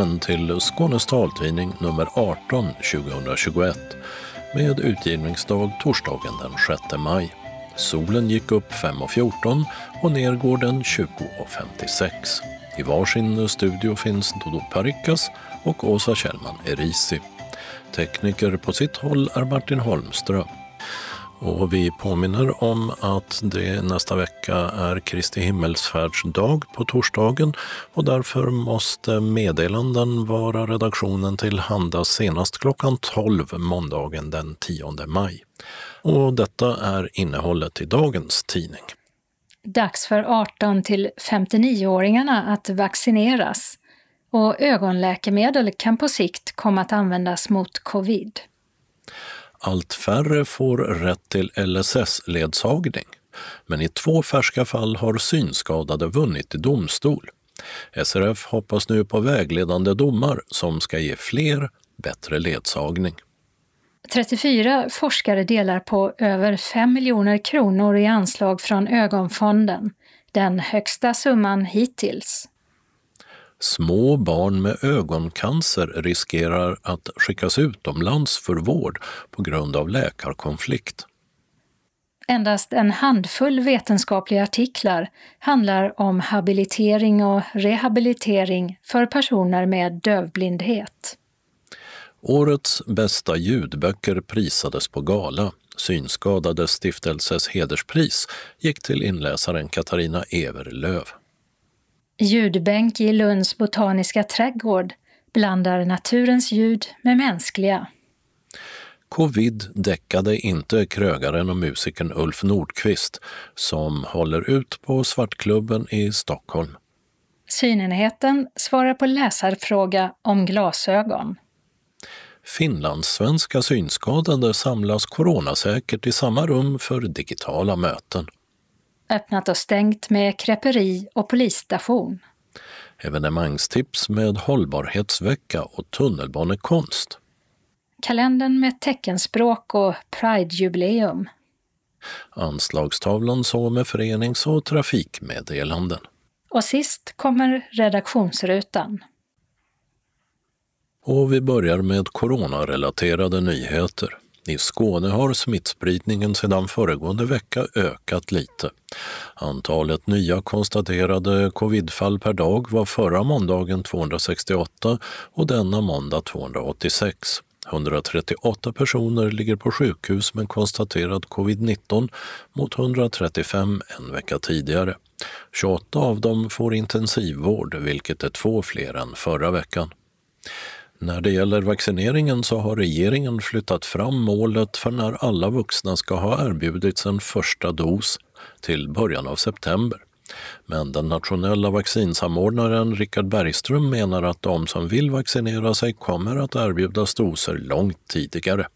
Välkommen till Skånes taltidning nummer 18 2021 med utgivningsdag torsdagen den 6 maj. Solen gick upp 5.14 och ner går den 20.56. I varsin studio finns Dodo Parikas och Åsa Kjellman Erisi. Tekniker på sitt håll är Martin Holmström. Och vi påminner om att det nästa vecka är Kristi himmelsfärdsdag på torsdagen och därför måste meddelanden vara redaktionen till handa senast klockan 12 måndagen den 10 maj. Och detta är innehållet i dagens tidning. Dags för 18 till 59-åringarna att vaccineras och ögonläkemedel kan på sikt komma att användas mot covid. Allt färre får rätt till LSS-ledsagning. Men i två färska fall har synskadade vunnit i domstol. SRF hoppas nu på vägledande domar som ska ge fler bättre ledsagning. 34 forskare delar på över 5 miljoner kronor i anslag från Ögonfonden, den högsta summan hittills. Små barn med ögoncancer riskerar att skickas utomlands för vård på grund av läkarkonflikt. Endast en handfull vetenskapliga artiklar handlar om habilitering och rehabilitering för personer med dövblindhet. Årets bästa ljudböcker prisades på gala. Synskadades stiftelses hederspris gick till inläsaren Katarina Everlöv. Ljudbänk i Lunds botaniska trädgård blandar naturens ljud med mänskliga. Covid däckade inte krögaren och musikern Ulf Nordqvist som håller ut på Svartklubben i Stockholm. Synenheten svarar på läsarfråga om glasögon. Finlandssvenska synskadade samlas coronasäkert i samma rum för digitala möten. Öppnat och stängt med kreperi och polisstation. Evenemangstips med hållbarhetsvecka och tunnelbanekonst. Kalendern med teckenspråk och Pride-jubileum. Anslagstavlan så med förenings och trafikmeddelanden. Och sist kommer redaktionsrutan. Och vi börjar med coronarelaterade nyheter. I Skåne har smittspridningen sedan föregående vecka ökat lite. Antalet nya konstaterade covidfall per dag var förra måndagen 268 och denna måndag 286. 138 personer ligger på sjukhus med konstaterad covid-19 mot 135 en vecka tidigare. 28 av dem får intensivvård, vilket är två fler än förra veckan. När det gäller vaccineringen så har regeringen flyttat fram målet för när alla vuxna ska ha erbjudits en första dos till början av september. Men den nationella vaccinsamordnaren Richard Bergström menar att de som vill vaccinera sig kommer att erbjudas doser långt tidigare.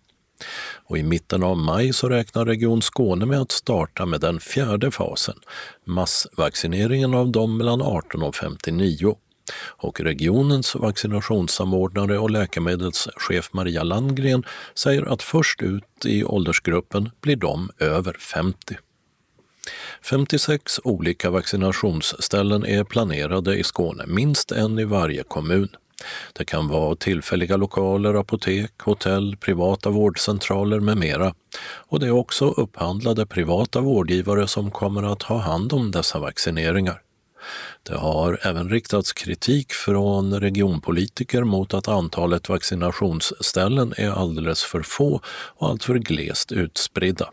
Och I mitten av maj så räknar Region Skåne med att starta med den fjärde fasen, massvaccineringen av dem mellan 18 och 59 och regionens vaccinationssamordnare och läkemedelschef Maria Landgren säger att först ut i åldersgruppen blir de över 50. 56 olika vaccinationsställen är planerade i Skåne, minst en i varje kommun. Det kan vara tillfälliga lokaler, apotek, hotell, privata vårdcentraler med mera. Och det är också upphandlade privata vårdgivare som kommer att ha hand om dessa vaccineringar. Det har även riktats kritik från regionpolitiker mot att antalet vaccinationsställen är alldeles för få och alltför glest utspridda.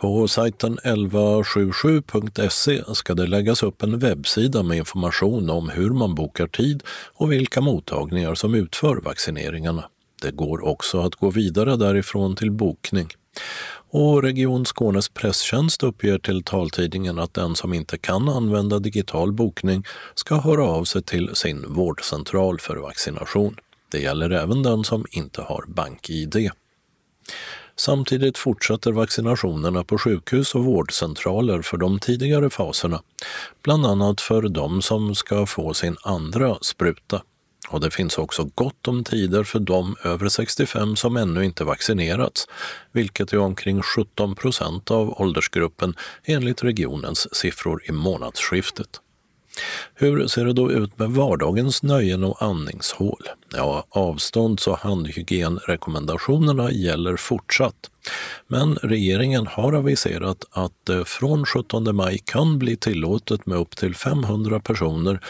På sajten 1177.se ska det läggas upp en webbsida med information om hur man bokar tid och vilka mottagningar som utför vaccineringarna. Det går också att gå vidare därifrån till bokning. Och Region Skånes presstjänst uppger till taltidningen att den som inte kan använda digital bokning ska höra av sig till sin vårdcentral för vaccination. Det gäller även den som inte har bank-id. Samtidigt fortsätter vaccinationerna på sjukhus och vårdcentraler för de tidigare faserna, bland annat för de som ska få sin andra spruta. Och det finns också gott om tider för de över 65 som ännu inte vaccinerats, vilket är omkring 17 procent av åldersgruppen enligt regionens siffror i månadsskiftet. Hur ser det då ut med vardagens nöjen och andningshål? Ja, avstånds och handhygienrekommendationerna gäller fortsatt. Men regeringen har aviserat att det från 17 maj kan bli tillåtet med upp till 500 personer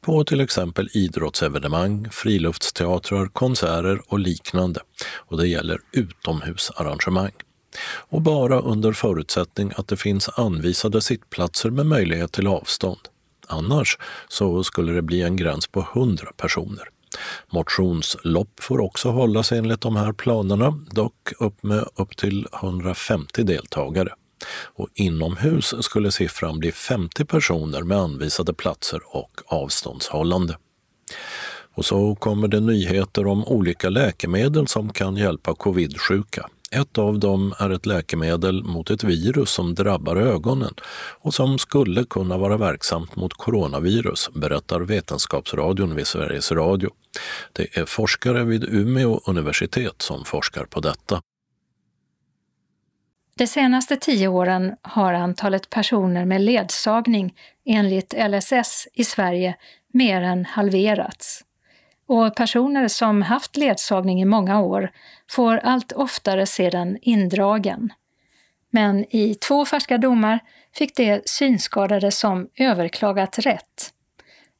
på till exempel idrottsevenemang, friluftsteatrar, konserter och liknande. Och det gäller utomhusarrangemang. Och bara under förutsättning att det finns anvisade sittplatser med möjlighet till avstånd. Annars så skulle det bli en gräns på 100 personer. Motionslopp får också hållas enligt de här planerna, dock upp med upp till 150 deltagare. Och inomhus skulle siffran bli 50 personer med anvisade platser och avståndshållande. Och så kommer det nyheter om olika läkemedel som kan hjälpa covid-sjuka. Ett av dem är ett läkemedel mot ett virus som drabbar ögonen och som skulle kunna vara verksamt mot coronavirus, berättar Vetenskapsradion vid Sveriges Radio. Det är forskare vid Umeå universitet som forskar på detta. De senaste tio åren har antalet personer med ledsagning enligt LSS i Sverige mer än halverats och personer som haft ledsagning i många år får allt oftare se den indragen. Men i två färska domar fick de synskadade som överklagat rätt.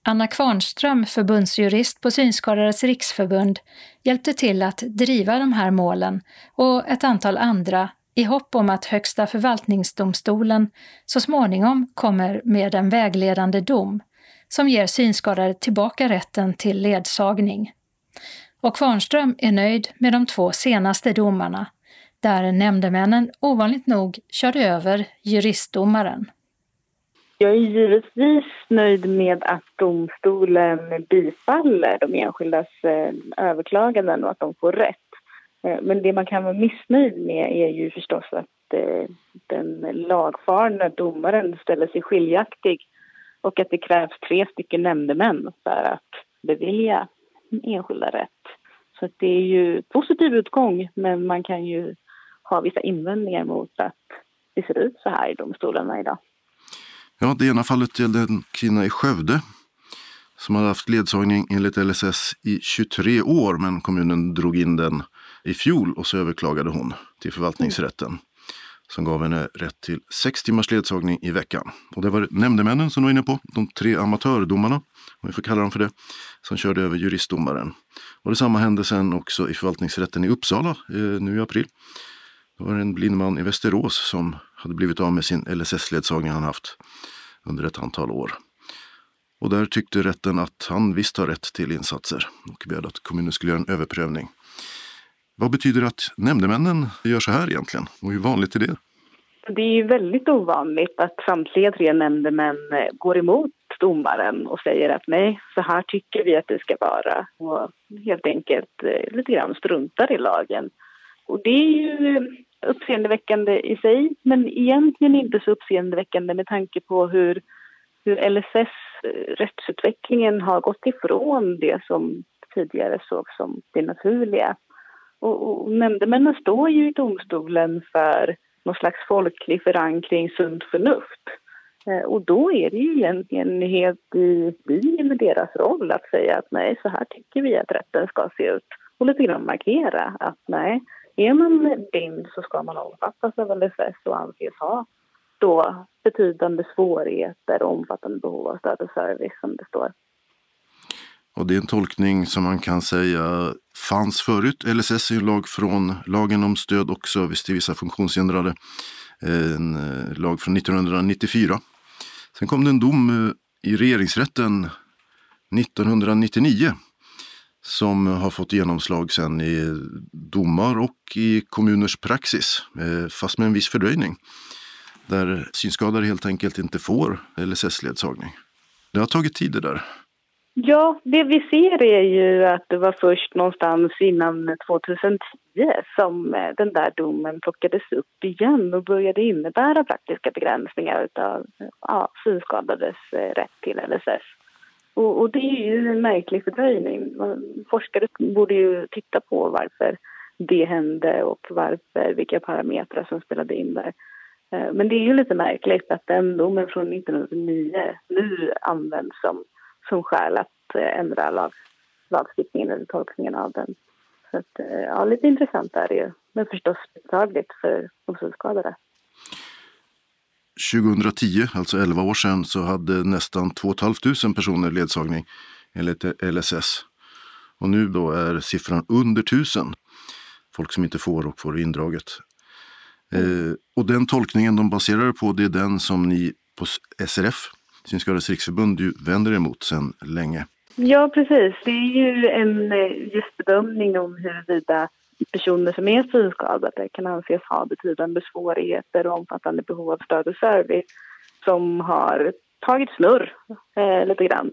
Anna Kvarnström, förbundsjurist på Synskadades riksförbund, hjälpte till att driva de här målen och ett antal andra i hopp om att Högsta förvaltningsdomstolen så småningom kommer med en vägledande dom som ger synskadade tillbaka rätten till ledsagning. Och Kvarnström är nöjd med de två senaste domarna, där nämndemännen ovanligt nog körde över juristdomaren. Jag är givetvis nöjd med att domstolen bifaller de enskildas eh, överklaganden och att de får rätt. Eh, men det man kan vara missnöjd med är ju förstås att eh, den lagfarna domaren ställer sig skiljaktig och att det krävs tre stycken nämndemän för att bevilja enskilda rätt. Så det är ju positiv utgång, men man kan ju ha vissa invändningar mot att det ser ut så här i domstolarna idag. Ja, det ena fallet gällde en kvinna i Skövde som hade haft ledsagning enligt LSS i 23 år, men kommunen drog in den i fjol och så överklagade hon till förvaltningsrätten som gav henne rätt till sex timmars ledsagning i veckan. Och det var nämndemännen som du var inne på, de tre amatördomarna, om vi får kalla dem för det, som körde över juristdomaren. Och detsamma hände sen också i förvaltningsrätten i Uppsala eh, nu i april. Då var det en blind man i Västerås som hade blivit av med sin LSS-ledsagning han haft under ett antal år. Och där tyckte rätten att han visst har rätt till insatser och begärde att kommunen skulle göra en överprövning. Vad betyder det att nämndemännen gör så här egentligen? Och hur vanligt är det? Det är väldigt ovanligt att samtliga tre nämndemän eh, går emot domaren och säger att nej, så här tycker vi att det ska vara och helt enkelt eh, lite grann struntar i lagen. Och det är ju eh, uppseendeväckande i sig, men egentligen inte så uppseendeväckande med tanke på hur, hur LSS rättsutvecklingen har gått ifrån det som tidigare sågs som det naturliga. Och, och nämndemännen står ju i domstolen för någon slags folklig förankring, sunt förnuft. Eh, och då är det ju egentligen helt i linje med deras roll att säga att nej, så här tycker vi att rätten ska se ut. Och lite grann markera att nej, är man blind så ska man omfattas av LSS och anses ha då betydande svårigheter och omfattande behov av stöd och service som det står. Och det är en tolkning som man kan säga fanns förut. LSS är en lag från lagen om stöd och service till vissa funktionshindrade. Eh, en eh, lag från 1994. Sen kom det en dom eh, i regeringsrätten 1999 som har fått genomslag sen i domar och i kommuners praxis, fast med en viss fördröjning. Där synskadade helt enkelt inte får LSS-ledsagning. Det har tagit tid det där. Ja, det vi ser är ju att det var först någonstans innan 2010 som eh, den där domen plockades upp igen och började innebära praktiska begränsningar av ja, synskadades eh, rätt till LSS. Och, och, det är ju en märklig fördröjning. Forskare borde ju titta på varför det hände och varför, vilka parametrar som spelade in där. Eh, men det är ju lite märkligt att den domen från 1909 nu används som, som skäl att eh, ändra lag, lagstiftningen eller tolkningen av den. Så att, eh, ja, lite intressant är det ju, men förstås beklagligt för de synskadade. 2010, alltså 11 år sedan, så hade nästan 2 500 personer ledsagning enligt LSS. Och nu då är siffran under 1000 folk som inte får och får indraget. Eh, och den tolkningen de baserar på, det är den som ni på SRF, Synskadades riksförbund, ju vänder er mot sedan länge. Ja, precis. Det är ju en eh, just bedömning om huruvida personer som är synskadade kan anses ha betydande svårigheter och omfattande behov av stöd och service som har tagit snurr eh, lite grann.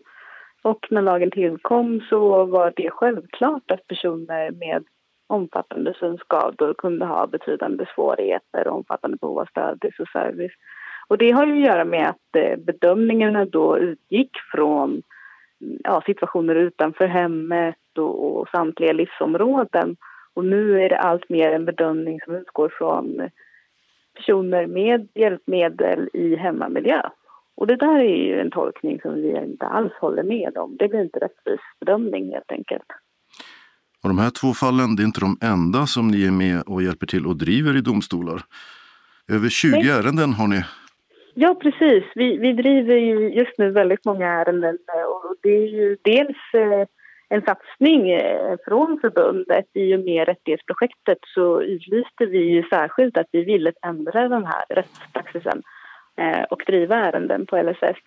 Och när lagen tillkom så var det självklart att personer med omfattande synskador kunde ha betydande svårigheter och omfattande behov av stöd och service. Och det har ju att göra med att eh, bedömningarna då utgick från ja, situationer utanför hemmet och, och samtliga livsområden. Och nu är det allt mer en bedömning som utgår från personer med hjälpmedel i hemmamiljö. Och det där är ju en tolkning som vi inte alls håller med om. Det blir inte rättvis bedömning helt enkelt. Och de här två fallen, det är inte de enda som ni är med och hjälper till och driver i domstolar. Över 20 Nej. ärenden har ni. Ja, precis. Vi, vi driver ju just nu väldigt många ärenden eh, och det är ju dels eh, en satsning eh, från förbundet. I och med rättighetsprojektet så utlyste vi ju särskilt att vi ville ändra den här rättspraxisen och driva ärenden på LSS.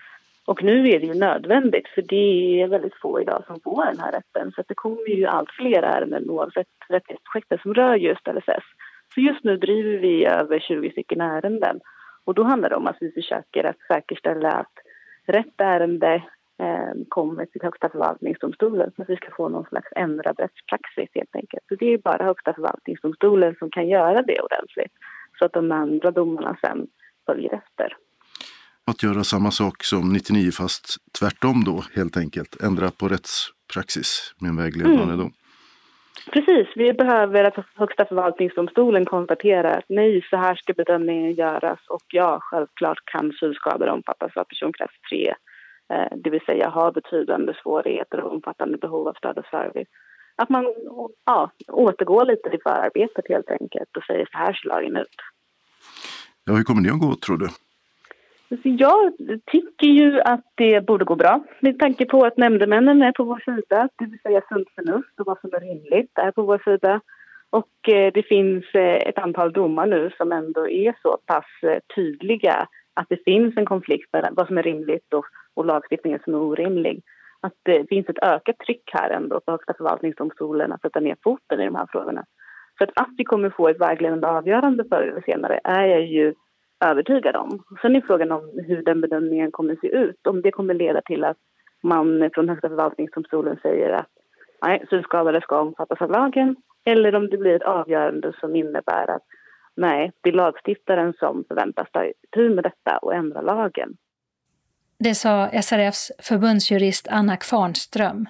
Och nu är det ju nödvändigt för det är väldigt få idag som får den här rätten. Så det kommer ju allt fler ärenden oavsett rättighetsprojektet som rör just LSS. Så just nu driver vi över 20 stycken ärenden. Och då handlar det om att vi försöker att säkerställa att rätt ärende eh, kommer till Högsta förvaltningsdomstolen så att vi ska få någon slags ändrad rättspraxis helt enkelt. Så det är bara Högsta förvaltningsdomstolen som kan göra det ordentligt så att de andra domarna sen följer efter att göra samma sak som 99 fast tvärtom då helt enkelt. Ändra på rättspraxis med en vägledande mm. dom. Precis, vi behöver att Högsta förvaltningsdomstolen konstaterar att nej, så här ska bedömningen göras och ja, självklart kan synskador omfattas av personkrets 3. Eh, det vill säga ha betydande svårigheter och omfattande behov av stöd och service. Att man ja, återgår lite till förarbetet helt enkelt och säger så här ser lagen ut. Ja, hur kommer det att gå tror du? Jag tycker ju att det borde gå bra med tanke på att nämndemännen är på vår sida, det vill säga sunt förnuft och vad som är rimligt är på vår sida. Och eh, det finns eh, ett antal domar nu som ändå är så pass eh, tydliga att det finns en konflikt mellan vad som är rimligt och, och lagstiftningen som är orimlig. Att det finns ett ökat tryck här ändå på Högsta förvaltningsdomstolen att sätta ner foten i de här frågorna. Så att, att vi kommer få ett vägledande avgörande förr eller senare är jag ju övertygad om. Sen är frågan om hur den bedömningen kommer att se ut. Om det kommer leda till att man från Högsta förvaltningsdomstolen säger att nej, synskadade ska omfattas av lagen eller om det blir ett avgörande som innebär att nej, det är lagstiftaren som förväntas ta tur med detta och ändra lagen. Det sa SRFs förbundsjurist Anna Kvarnström.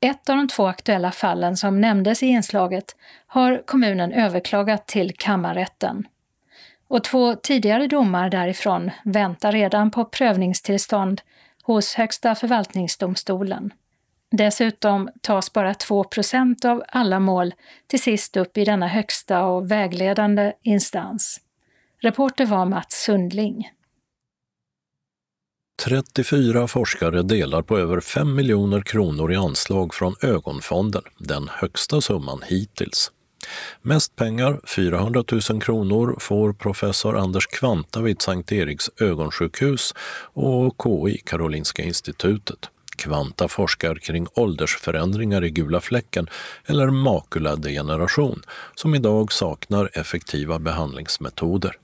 Ett av de två aktuella fallen som nämndes i inslaget har kommunen överklagat till kammarrätten. Och två tidigare domar därifrån väntar redan på prövningstillstånd hos Högsta förvaltningsdomstolen. Dessutom tas bara 2% av alla mål till sist upp i denna högsta och vägledande instans. Reporter var Mats Sundling. 34 forskare delar på över 5 miljoner kronor i anslag från Ögonfonden, den högsta summan hittills. Mest pengar, 400 000 kronor, får professor Anders Kvanta vid Sankt Eriks ögonsjukhus och KI, Karolinska institutet. Kvanta forskar kring åldersförändringar i gula fläcken eller makuladegeneration som idag saknar effektiva behandlingsmetoder.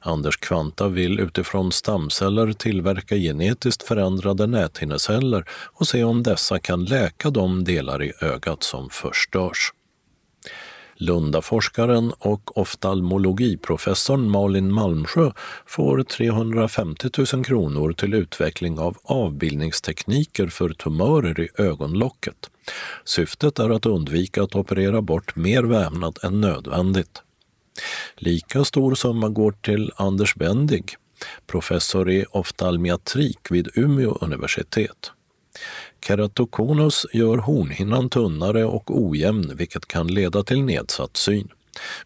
Anders Kvanta vill utifrån stamceller tillverka genetiskt förändrade näthinneceller och se om dessa kan läka de delar i ögat som förstörs. Lundaforskaren och oftalmologiprofessorn Malin Malmsjö får 350 000 kronor till utveckling av avbildningstekniker för tumörer i ögonlocket. Syftet är att undvika att operera bort mer vävnad än nödvändigt. Lika stor summa går till Anders Bendig, professor i oftalmiatrik vid Umeå universitet. Keratokonus gör hornhinnan tunnare och ojämn vilket kan leda till nedsatt syn.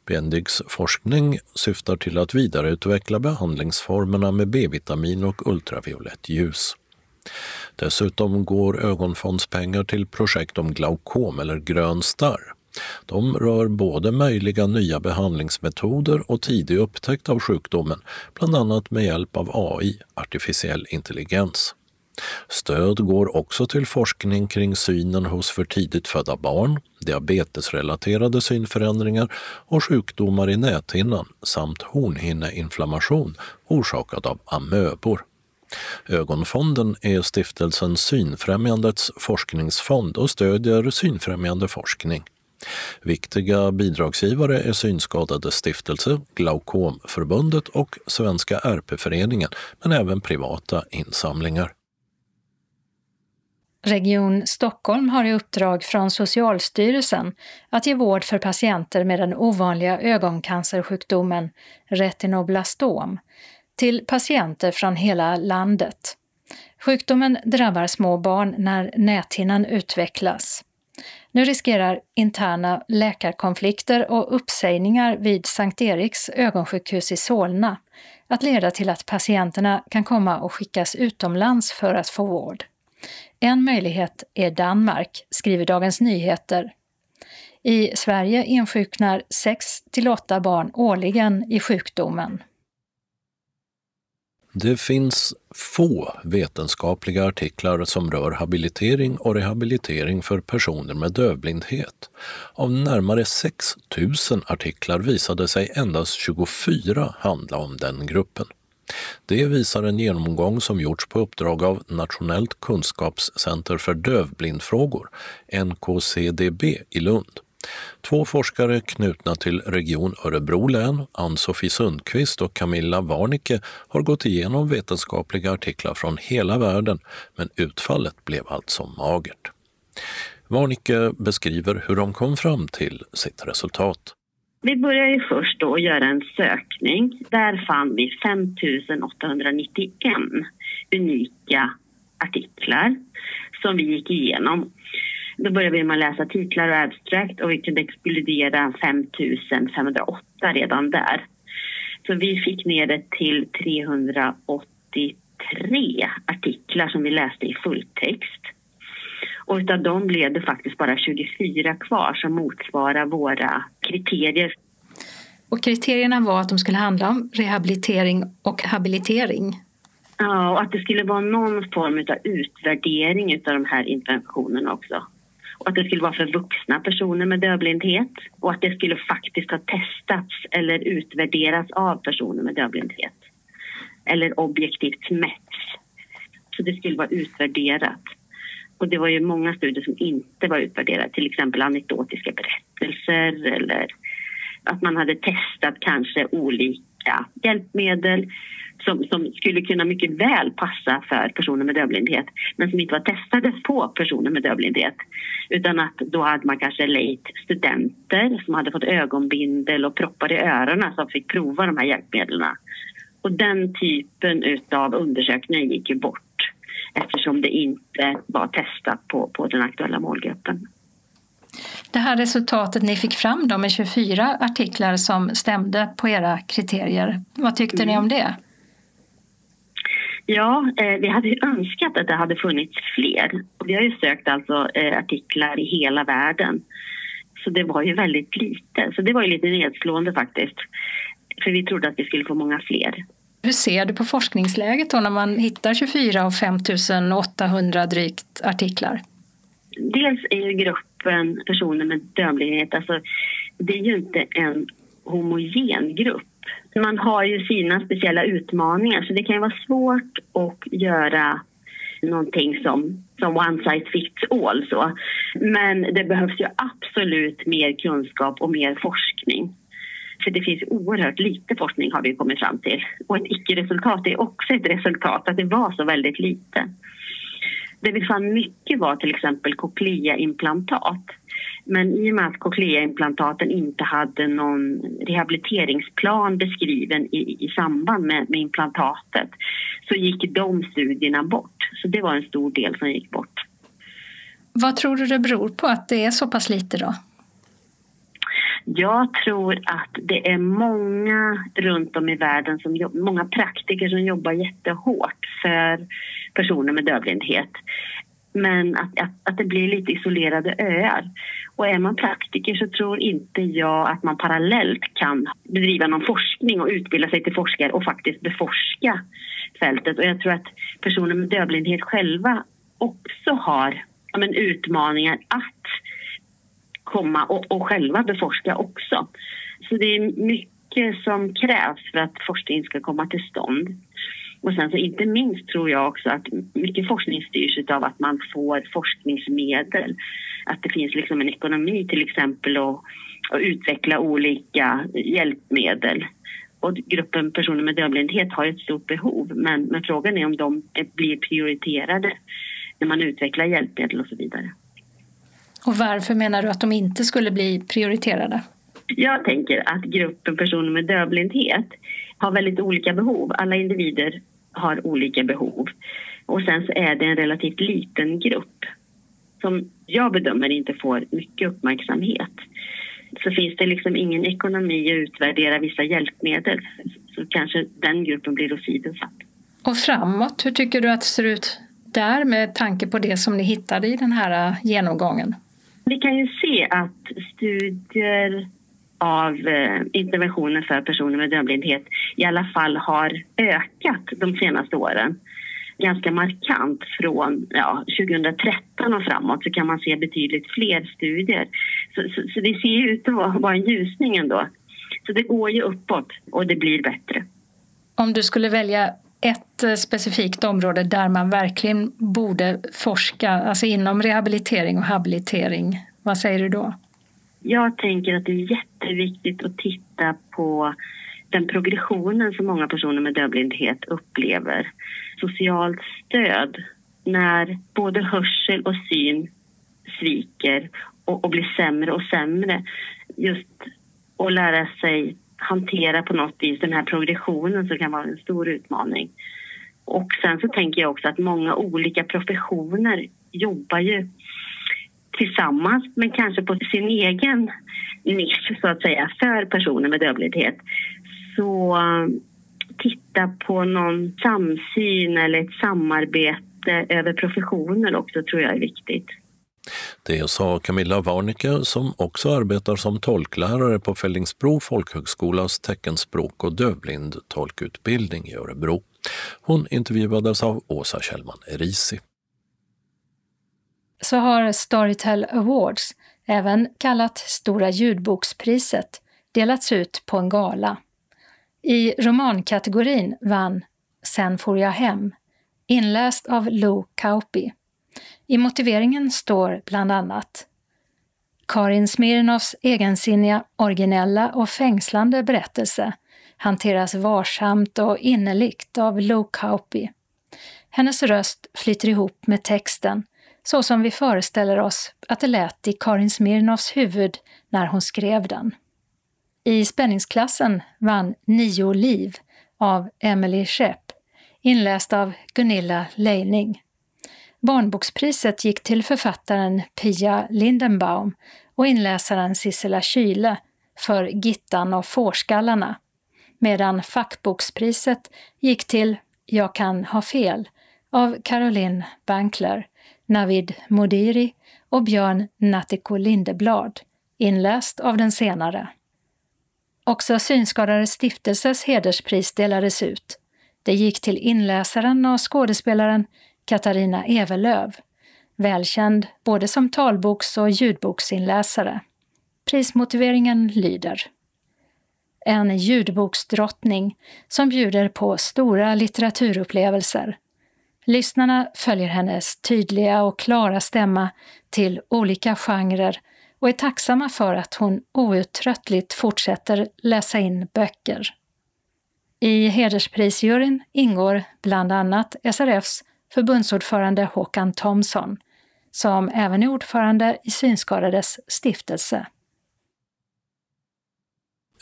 Bendigs forskning syftar till att vidareutveckla behandlingsformerna med B-vitamin och ultraviolett ljus. Dessutom går ögonfondspengar till projekt om glaukom eller grön starr. De rör både möjliga nya behandlingsmetoder och tidig upptäckt av sjukdomen, bland annat med hjälp av AI, artificiell intelligens. Stöd går också till forskning kring synen hos för tidigt födda barn, diabetesrelaterade synförändringar och sjukdomar i näthinnan samt hornhinneinflammation orsakad av amöbor. Ögonfonden är stiftelsen Synfrämjandets forskningsfond och stödjer synfrämjande forskning. Viktiga bidragsgivare är Synskadades stiftelse, Glaukomförbundet och Svenska RP-föreningen, men även privata insamlingar. Region Stockholm har i uppdrag från Socialstyrelsen att ge vård för patienter med den ovanliga ögoncancersjukdomen retinoblastom till patienter från hela landet. Sjukdomen drabbar små barn när näthinnan utvecklas. Nu riskerar interna läkarkonflikter och uppsägningar vid Sankt Eriks ögonsjukhus i Solna att leda till att patienterna kan komma och skickas utomlands för att få vård. En möjlighet är Danmark, skriver Dagens Nyheter. I Sverige insjuknar 6 till 8 barn årligen i sjukdomen. Det finns få vetenskapliga artiklar som rör habilitering och rehabilitering för personer med dövblindhet. Av närmare 6 000 artiklar visade sig endast 24 handla om den gruppen. Det visar en genomgång som gjorts på uppdrag av Nationellt kunskapscenter för dövblindfrågor, NKCDB, i Lund. Två forskare knutna till Region Örebro län, Ann-Sofie Sundqvist och Camilla Warnicke, har gått igenom vetenskapliga artiklar från hela världen, men utfallet blev alltså magert. Warnicke beskriver hur de kom fram till sitt resultat. Vi började ju först då att göra en sökning. Där fann vi 5 891 unika artiklar som vi gick igenom. Då började vi med att läsa titlar och abstract och vi kunde exkludera 5 508 redan där. Så vi fick ner det till 383 artiklar som vi läste i fulltext. Och utav dem blev det faktiskt bara 24 kvar som motsvarar våra kriterier. Och kriterierna var att de skulle handla om rehabilitering och habilitering. Ja, och att det skulle vara någon form av utvärdering av de här interventionerna också. Och att det skulle vara för vuxna personer med dövblindhet och att det skulle faktiskt ha testats eller utvärderats av personer med dövblindhet. Eller objektivt mätts. Så det skulle vara utvärderat. Och det var ju många studier som inte var utvärderade, till exempel anekdotiska berättelser eller att man hade testat kanske olika hjälpmedel som, som skulle kunna mycket väl passa för personer med dövblindhet men som inte var testade på personer med dövblindhet. Utan att då hade man kanske lejt studenter som hade fått ögonbindel och proppar i öronen som fick prova de här hjälpmedlen. Och den typen av undersökningar gick ju bort eftersom det inte var testat på, på den aktuella målgruppen. Det här resultatet ni fick fram då med 24 artiklar som stämde på era kriterier, vad tyckte mm. ni om det? Ja, eh, vi hade önskat att det hade funnits fler. Vi har ju sökt alltså eh, artiklar i hela världen. Så det var ju väldigt lite. Så det var ju lite nedslående faktiskt. För vi trodde att vi skulle få många fler. Hur ser du på forskningsläget då när man hittar 24 av 5 800, drygt artiklar? Dels är ju gruppen personer med dövblindhet, alltså det är ju inte en homogen grupp. Man har ju sina speciella utmaningar så det kan ju vara svårt att göra någonting som, som one size fits all. Så. Men det behövs ju absolut mer kunskap och mer forskning. För det finns oerhört lite forskning har vi kommit fram till. Och ett icke-resultat är också ett resultat, att det var så väldigt lite. Det vi fann mycket var till exempel cochlea-implantat. Men i och med att cochleaimplantaten inte hade någon rehabiliteringsplan beskriven i, i samband med, med implantatet så gick de studierna bort. Så det var en stor del som gick bort. Vad tror du det beror på att det är så pass lite då? Jag tror att det är många runt om i världen, som, många praktiker som jobbar jättehårt för personer med dövblindhet. Men att, att, att det blir lite isolerade öar. Och är man praktiker så tror inte jag att man parallellt kan bedriva någon forskning och utbilda sig till forskare och faktiskt beforska fältet. Och jag tror att personer med dövblindhet själva också har ja, men, utmaningar att komma och, och själva beforska också. Så det är mycket som krävs för att forskning ska komma till stånd. Och sen så inte minst tror jag också att mycket forskning styrs av att man får forskningsmedel. Att det finns liksom en ekonomi till exempel att, att utveckla olika hjälpmedel. Och gruppen personer med dövblindhet har ett stort behov men, men frågan är om de blir prioriterade när man utvecklar hjälpmedel och så vidare. Och varför menar du att de inte skulle bli prioriterade? Jag tänker att gruppen personer med dövblindhet har väldigt olika behov. Alla individer har olika behov. Och sen så är det en relativt liten grupp som jag bedömer inte får mycket uppmärksamhet. Så finns det liksom ingen ekonomi att utvärdera vissa hjälpmedel så kanske den gruppen blir åsidosatt. Och framåt, hur tycker du att det ser ut där med tanke på det som ni hittade i den här genomgången? Vi kan ju se att studier av eh, interventioner för personer med dövblindhet i alla fall har ökat de senaste åren. Ganska markant från ja, 2013 och framåt så kan man se betydligt fler studier. Så, så, så det ser ut att vara en ljusning ändå. Så det går ju uppåt och det blir bättre. Om du skulle välja ett eh, specifikt område där man verkligen borde forska, alltså inom rehabilitering och habilitering, vad säger du då? Jag tänker att det är jätteviktigt att titta på den progressionen som många personer med dövblindhet upplever. Socialt stöd när både hörsel och syn sviker och, och blir sämre och sämre. Just att lära sig hantera på något vis den här progressionen som kan vara en stor utmaning. Och sen så tänker jag också att många olika professioner jobbar ju tillsammans men kanske på sin egen nisch så att säga för personer med dövblindhet. Så titta på någon samsyn eller ett samarbete över professioner också tror jag är viktigt. Det sa Camilla Warnicke som också arbetar som tolklärare på Fällingsbro folkhögskolas teckenspråk och dövblind tolkutbildning i Örebro. Hon intervjuades av Åsa Kjellman Erisi så har Storytel Awards, även kallat Stora ljudbokspriset, delats ut på en gala. I romankategorin vann Sen får jag hem, inläst av Lou Kauppi. I motiveringen står bland annat Karin Smirnoffs egensinniga, originella och fängslande berättelse hanteras varsamt och innerligt av Lou Kauppi. Hennes röst flyter ihop med texten så som vi föreställer oss att det lät i Karin Smirnoffs huvud när hon skrev den. I spänningsklassen vann Nio liv av Emily Schepp, inläst av Gunilla Leining. Barnbokspriset gick till författaren Pia Lindenbaum och inläsaren Sissela Kyle för Gittan och fårskallarna, medan fackbokspriset gick till Jag kan ha fel av Caroline Bankler Navid Modiri och Björn Natthiko Lindeblad, inläst av den senare. Också Synskadades stiftelses hederspris delades ut. Det gick till inläsaren och skådespelaren Katarina Evelöv, välkänd både som talboks och ljudboksinläsare. Prismotiveringen lyder En ljudboksdrottning som bjuder på stora litteraturupplevelser Lyssnarna följer hennes tydliga och klara stämma till olika genrer och är tacksamma för att hon outtröttligt fortsätter läsa in böcker. I hedersprisjuryn ingår bland annat SRFs förbundsordförande Håkan Thomsson, som även är ordförande i Synskadades stiftelse.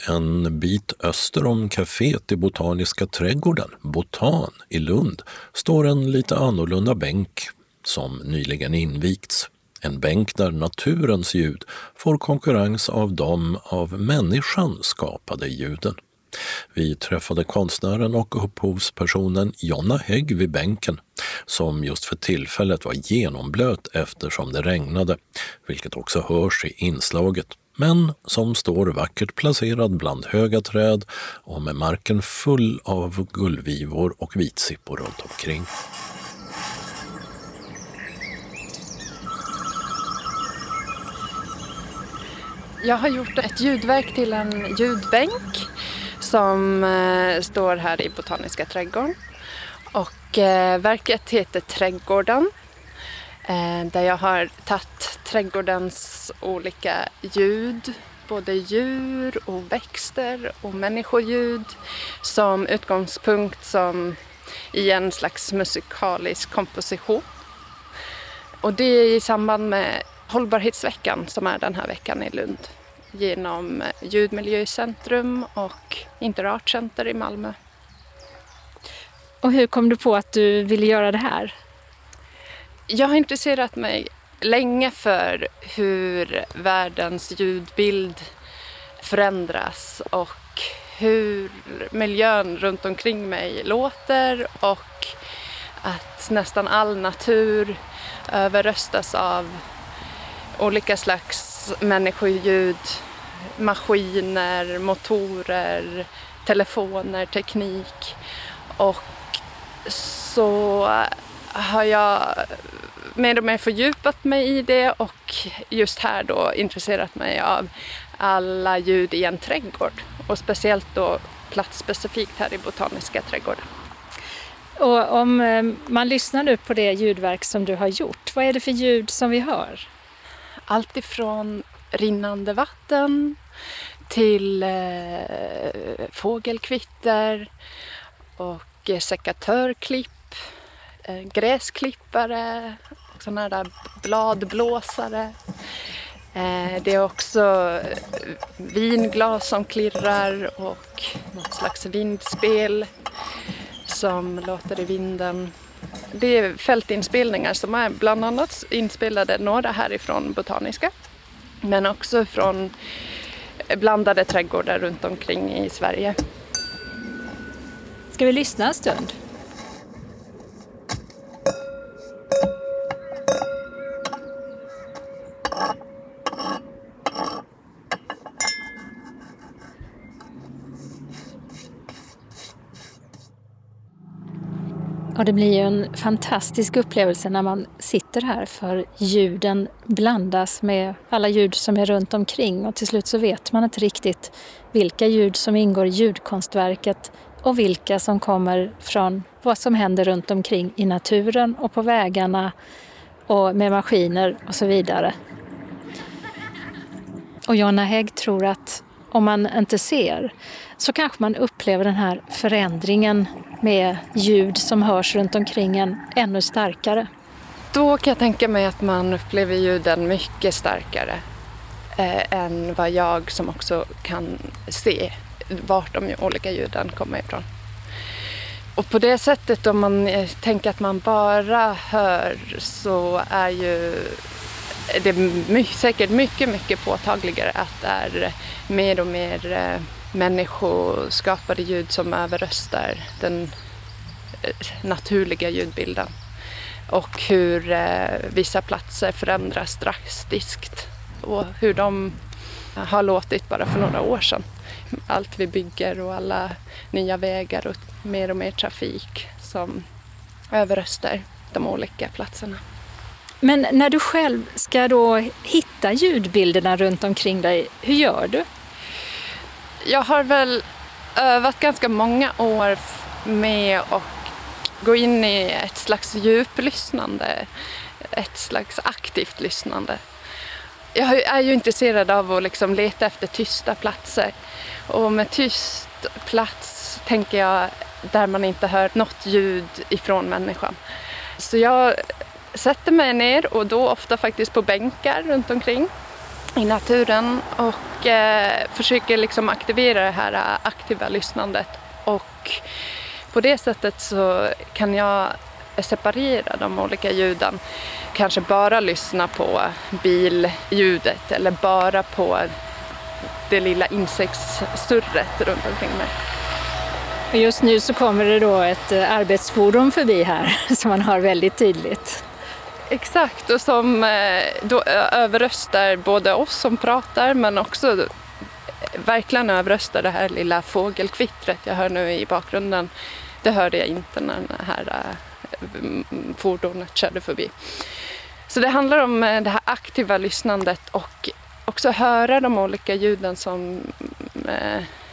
En bit öster om kaféet i Botaniska trädgården, Botan i Lund, står en lite annorlunda bänk som nyligen invigts. En bänk där naturens ljud får konkurrens av de av människan skapade ljuden. Vi träffade konstnären och upphovspersonen Jonna Hägg vid bänken som just för tillfället var genomblöt eftersom det regnade, vilket också hörs i inslaget men som står vackert placerad bland höga träd och med marken full av gullvivor och vitsippor runt omkring. Jag har gjort ett ljudverk till en ljudbänk som eh, står här i Botaniska trädgården. Och eh, verket heter Trädgården eh, där jag har tagit trädgårdens olika ljud, både djur och växter och människoljud som utgångspunkt som i en slags musikalisk komposition. Och det är i samband med Hållbarhetsveckan som är den här veckan i Lund genom Ljudmiljöcentrum och Interartcenter i Malmö. Och hur kom du på att du ville göra det här? Jag har intresserat mig länge för hur världens ljudbild förändras och hur miljön runt omkring mig låter och att nästan all natur överröstas av olika slags Alltså, människoljud, maskiner, motorer, telefoner, teknik. Och så har jag mer och mer fördjupat mig i det och just här då intresserat mig av alla ljud i en trädgård och speciellt då platsspecifikt här i Botaniska trädgården. Och om eh, man lyssnar nu på det ljudverk som du har gjort, vad är det för ljud som vi hör? Allt ifrån rinnande vatten till eh, fågelkvitter och eh, sekatörklipp, eh, gräsklippare, sådana där bladblåsare. Eh, det är också eh, vinglas som klirrar och något slags vindspel som låter i vinden. Det är fältinspelningar som är bland annat inspelade några härifrån Botaniska men också från blandade trädgårdar runt omkring i Sverige. Ska vi lyssna en stund? Det blir ju en fantastisk upplevelse när man sitter här för ljuden blandas med alla ljud som är runt omkring och till slut så vet man inte riktigt vilka ljud som ingår i ljudkonstverket och vilka som kommer från vad som händer runt omkring i naturen och på vägarna och med maskiner och så vidare. Och Jonna Hägg tror att om man inte ser så kanske man upplever den här förändringen med ljud som hörs runt omkring en ännu starkare. Då kan jag tänka mig att man upplever ljuden mycket starkare eh, än vad jag som också kan se vart de olika ljuden kommer ifrån. Och på det sättet om man eh, tänker att man bara hör så är ju det är säkert mycket, mycket påtagligare att det är mer och mer eh, människoskapade ljud som överröstar den eh, naturliga ljudbilden. Och hur eh, vissa platser förändras drastiskt och hur de har låtit bara för några år sedan. Allt vi bygger och alla nya vägar och mer och mer trafik som överröstar de olika platserna. Men när du själv ska då hitta ljudbilderna runt omkring dig, hur gör du? Jag har väl övat ganska många år med att gå in i ett slags djuplyssnande, ett slags aktivt lyssnande. Jag är ju intresserad av att liksom leta efter tysta platser och med tyst plats tänker jag där man inte hör något ljud ifrån människan. Så jag sätter mig ner och då ofta faktiskt på bänkar runt omkring i naturen och eh, försöker liksom aktivera det här eh, aktiva lyssnandet. Och på det sättet så kan jag separera de olika ljuden. Kanske bara lyssna på billjudet eller bara på det lilla insektssurret runt omkring mig. Just nu så kommer det då ett eh, arbetsfordon förbi här som man har väldigt tydligt. Exakt, och som eh, då överröstar både oss som pratar men också eh, verkligen överröstar det här lilla fågelkvittret jag hör nu i bakgrunden. Det hörde jag inte när det här eh, fordonet körde förbi. Så det handlar om det här aktiva lyssnandet och också höra de olika ljuden som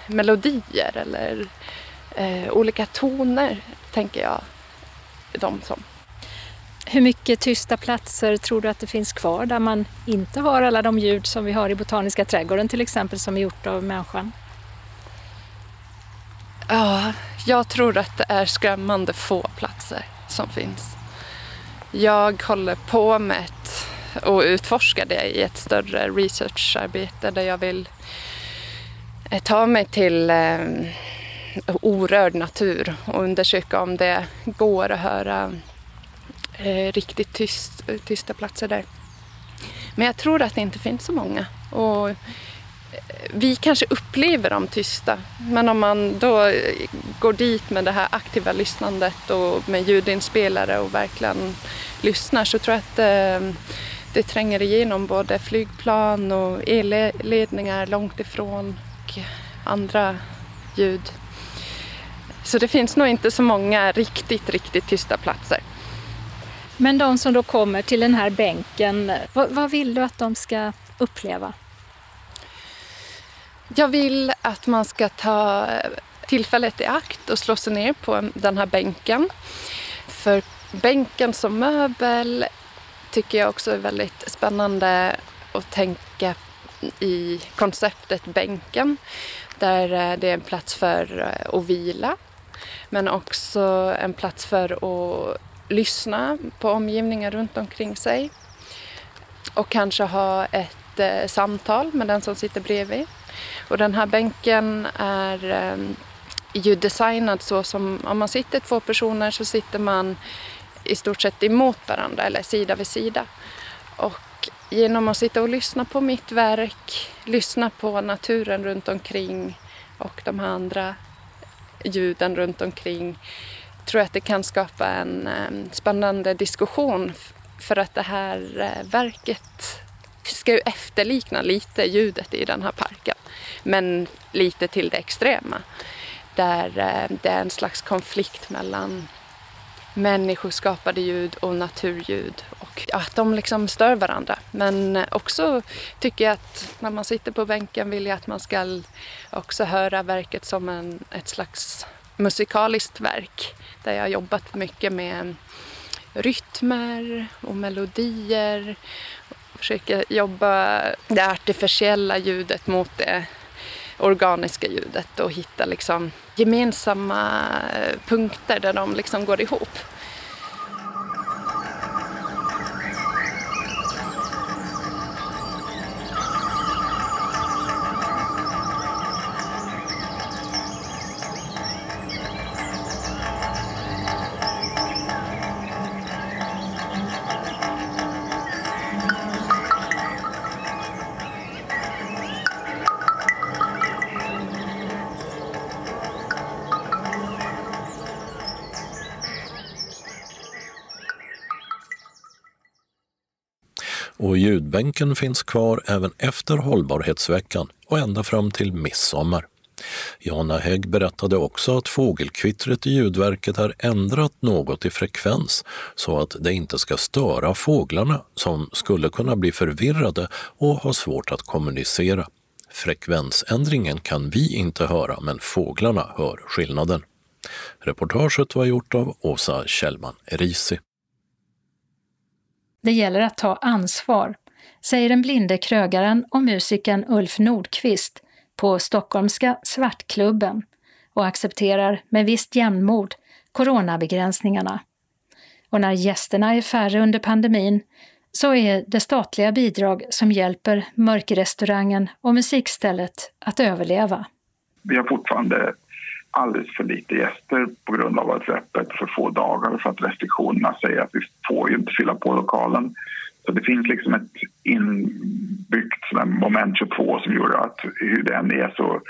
melodier eller olika toner, tänker jag de som. Hur mycket tysta platser tror du att det finns kvar där man inte har alla de ljud som vi har i Botaniska trädgården till exempel som är gjort av människan? Ja, jag tror att det är skrämmande få platser som finns. Jag håller på med ett, och utforskar det i ett större researcharbete där jag vill eh, ta mig till eh, orörd natur och undersöka om det går att höra eh, riktigt tyst, eh, tysta platser där. Men jag tror att det inte finns så många. Och eh, vi kanske upplever dem tysta, men om man då eh, går dit med det här aktiva lyssnandet och med ljudinspelare och verkligen lyssnar så tror jag att eh, det tränger igenom både flygplan och elledningar långt ifrån och andra ljud. Så det finns nog inte så många riktigt, riktigt tysta platser. Men de som då kommer till den här bänken, vad, vad vill du att de ska uppleva? Jag vill att man ska ta tillfället i akt och slå sig ner på den här bänken. För bänken som möbel tycker jag också är väldigt spännande att tänka i konceptet bänken. Där eh, det är en plats för eh, att vila men också en plats för att lyssna på omgivningen runt omkring sig och kanske ha ett eh, samtal med den som sitter bredvid. Och den här bänken är eh, ju designad så som om man sitter två personer så sitter man i stort sett emot varandra eller sida vid sida. Och genom att sitta och lyssna på mitt verk, lyssna på naturen runt omkring och de här andra ljuden runt omkring tror jag att det kan skapa en ehm, spännande diskussion för att det här eh, verket ska ju efterlikna lite ljudet i den här parken. Men lite till det extrema. Där eh, det är en slags konflikt mellan människoskapade ljud och naturljud och att de liksom stör varandra. Men eh, också tycker jag att när man sitter på bänken vill jag att man ska också höra verket som en, ett slags musikaliskt verk där jag har jobbat mycket med rytmer och melodier. Försöker jobba det artificiella ljudet mot det organiska ljudet och hitta liksom gemensamma punkter där de liksom går ihop. Bänken finns kvar även efter hållbarhetsveckan och ända fram till midsommar. Jana Hägg berättade också att fågelkvittret i ljudverket har ändrat något i frekvens så att det inte ska störa fåglarna som skulle kunna bli förvirrade och ha svårt att kommunicera. Frekvensändringen kan vi inte höra, men fåglarna hör skillnaden. Reportaget var gjort av Åsa Kjellman Risi. Det gäller att ta ansvar, säger den blinde krögaren och musikern Ulf Nordqvist på stockholmska Svartklubben och accepterar med visst jämnmod coronabegränsningarna. Och när gästerna är färre under pandemin så är det statliga bidrag som hjälper mörkrestaurangen och musikstället att överleva. Vi har fortfarande alldeles för lite gäster på grund av att vi är öppet för få dagar för att restriktionerna säger att vi får ju inte fylla på lokalen. Så det finns liksom ett inbyggt moment 22 som gör att hur det än är så,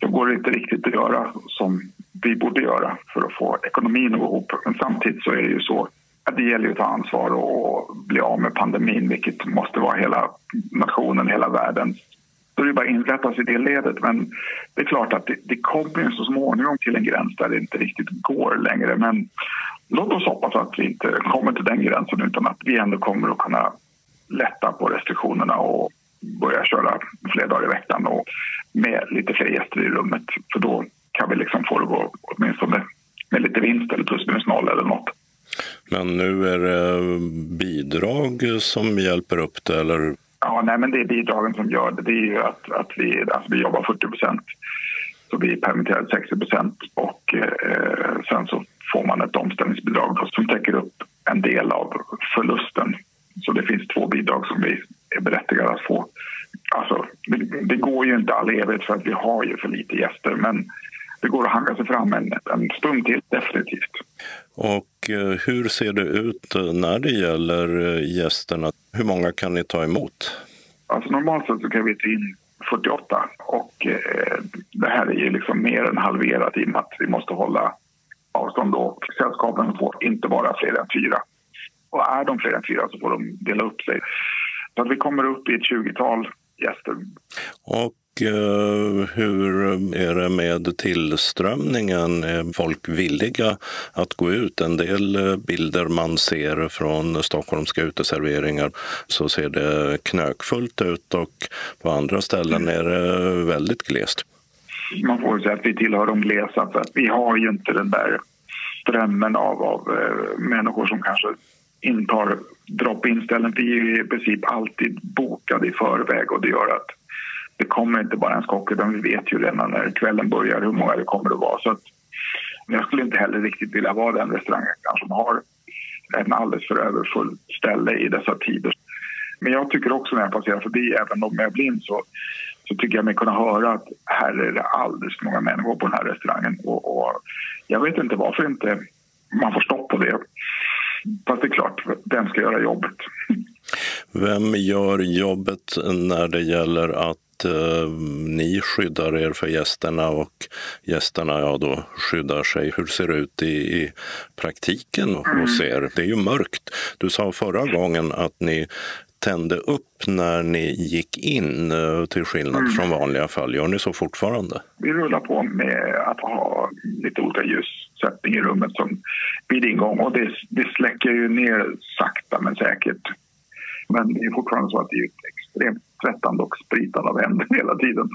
så går det inte riktigt att göra som vi borde göra för att få ekonomin att gå ihop. Men samtidigt så är det ju så att det gäller att ta ansvar och bli av med pandemin vilket måste vara hela nationen, hela världens då är det bara att inrätta sig i det ledet. Men det är klart att det, det kommer så småningom till en gräns där det inte riktigt går längre. Men låt oss hoppas att vi inte kommer till den gränsen utan att vi ändå kommer att kunna lätta på restriktionerna och börja köra fler dagar i veckan och med lite fler gäster i rummet. För då kan vi liksom få det att gå åtminstone med lite vinst eller plus minus noll eller något. Men nu är det bidrag som hjälper upp det eller Ja, nej, men det är bidragen som gör det. Det är ju att, att vi, alltså vi jobbar 40 procent. Så vi permitterar 60 procent och eh, sen så får man ett omställningsbidrag som täcker upp en del av förlusten. Så det finns två bidrag som vi är berättigade att få. Alltså, det, det går ju inte all evighet för att vi har ju för lite gäster men det går att hanga sig fram en, en stund till, definitivt. Och eh, hur ser det ut när det gäller eh, gästerna? Hur många kan ni ta emot? Alltså normalt sett så kan vi ta in 48 och eh, det här är ju liksom mer än halverat i och med att vi måste hålla avstånd och sällskapen får inte vara fler än fyra. Och är de fler än fyra så får de dela upp sig. Så att vi kommer upp i ett 20-tal gäster. Och Eh, hur är det med tillströmningen? Är folk villiga att gå ut? En del eh, bilder man ser från stockholmska uteserveringar så ser det knökfullt ut och på andra ställen är det väldigt glest. Man får säga att vi tillhör de glesa för att vi har ju inte den där strömmen av, av eh, människor som kanske intar drop-in-ställen. Vi är i princip alltid bokade i förväg och det gör att det kommer inte bara en skock utan vi vet ju redan när kvällen börjar hur många det kommer att vara. Så att, jag skulle inte heller riktigt vilja vara den restaurangägaren som har en alldeles för överfull ställe i dessa tider. Men jag tycker också när jag passerar förbi, även om jag är blind, så, så tycker jag mig kunna höra att här är det alldeles för många människor på den här restaurangen. Och, och jag vet inte varför inte man får stopp på det. Fast det är klart, vem ska göra jobbet? Vem gör jobbet när det gäller att eh, ni skyddar er för gästerna och gästerna ja, då skyddar sig. Hur ser det ut i, i praktiken hos er? Det är ju mörkt. Du sa förra gången att ni tände upp när ni gick in, eh, till skillnad mm. från vanliga fall. Gör ni så fortfarande? Vi rullar på med att ha lite olika ljussättning i rummet som vid ingång och det, det släcker ju ner sakta men säkert. Men det är fortfarande så att det är extremt svettande och spritande av händer hela tiden.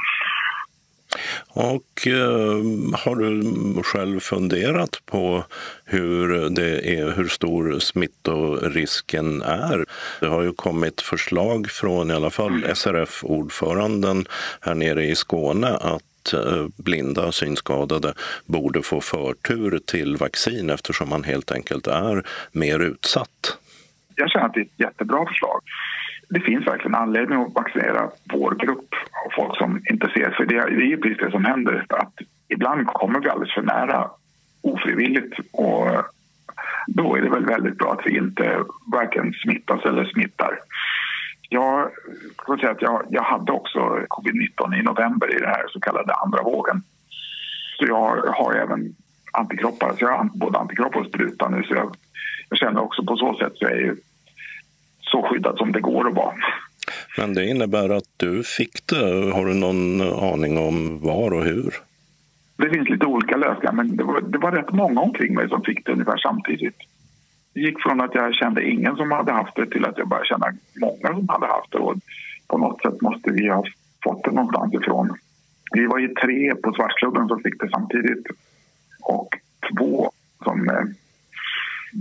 Och eh, har du själv funderat på hur, det är, hur stor smittorisken är? Det har ju kommit förslag från i alla fall SRF-ordföranden här nere i Skåne att eh, blinda synskadade borde få förtur till vaccin eftersom man helt enkelt är mer utsatt. Jag känner att det är ett jättebra förslag det finns verkligen anledning att vaccinera vår grupp av folk som inte ser. För det, är ju precis det som händer. Att ibland kommer vi alldeles för nära ofrivilligt. Och då är det väl väldigt bra att vi inte varken smittas eller smittar. Jag, kan säga att jag, jag hade också covid-19 i november i den här så kallade andra vågen. Så jag har även antikroppar. Så jag har både antikroppar och spruta nu. Så jag, jag känner också på så sätt så är jag så skyddad som det går att vara. Men det innebär att du fick det. Har du någon aning om var och hur? Det finns lite olika lösningar, men det var, det var rätt många omkring mig som fick det ungefär samtidigt. Det gick från att jag kände ingen som hade haft det till att jag började känna många som hade haft det. Och på något sätt måste vi ha fått det någonstans ifrån. Vi var ju tre på Svartklubben som fick det samtidigt och två som eh,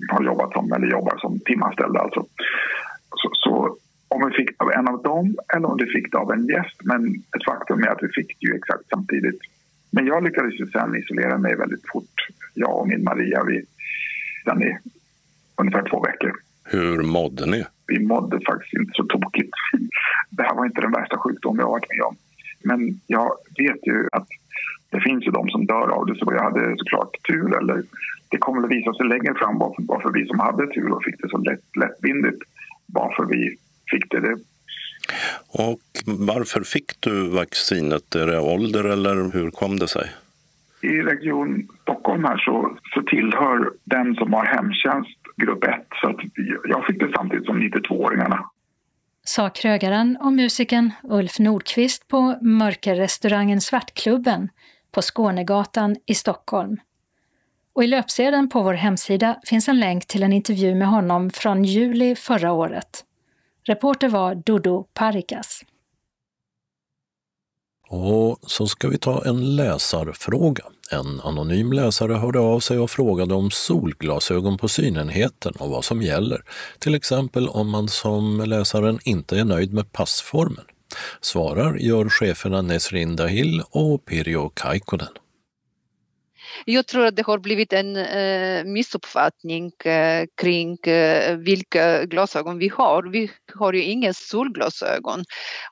har jobbat som, eller jobbar som timanställda. Alltså. Så, så, om vi fick det av en av dem eller om vi fick det av en gäst. Men ett faktum är att vi fick det ju exakt samtidigt. Men jag lyckades ju sen isolera mig väldigt fort. Jag och min Maria, vi, sen i ungefär två veckor. Hur mådde ni? Vi mådde faktiskt inte så tokigt. Det här var inte den värsta sjukdomen jag varit med om. Men jag vet ju att det finns ju de som dör av det, så jag hade såklart tur. Eller det kommer att visa sig längre fram varför, varför vi som hade tur och fick det så lätt, lättvindigt, varför vi fick det. det. Och varför fick du vaccinet? Är det ålder eller hur kom det sig? I Region Stockholm här så, så tillhör den som har hemtjänst grupp 1. Så att jag fick det samtidigt som 92-åringarna. Sa krögaren och musikern Ulf Nordqvist på mörkerrestaurangen Svartklubben på Skånegatan i Stockholm. Och i löpsedeln på vår hemsida finns en länk till en intervju med honom från juli förra året. Reporter var Dodo Parikas. Och så ska vi ta en läsarfråga. En anonym läsare hörde av sig och frågade om solglasögon på synenheten och vad som gäller. Till exempel om man som läsaren inte är nöjd med passformen. Svarar gör cheferna Nesrin Dahil och Pirjo Kaikkonen. Jag tror att det har blivit en eh, missuppfattning eh, kring eh, vilka glasögon vi har. Vi har ju inga solglasögon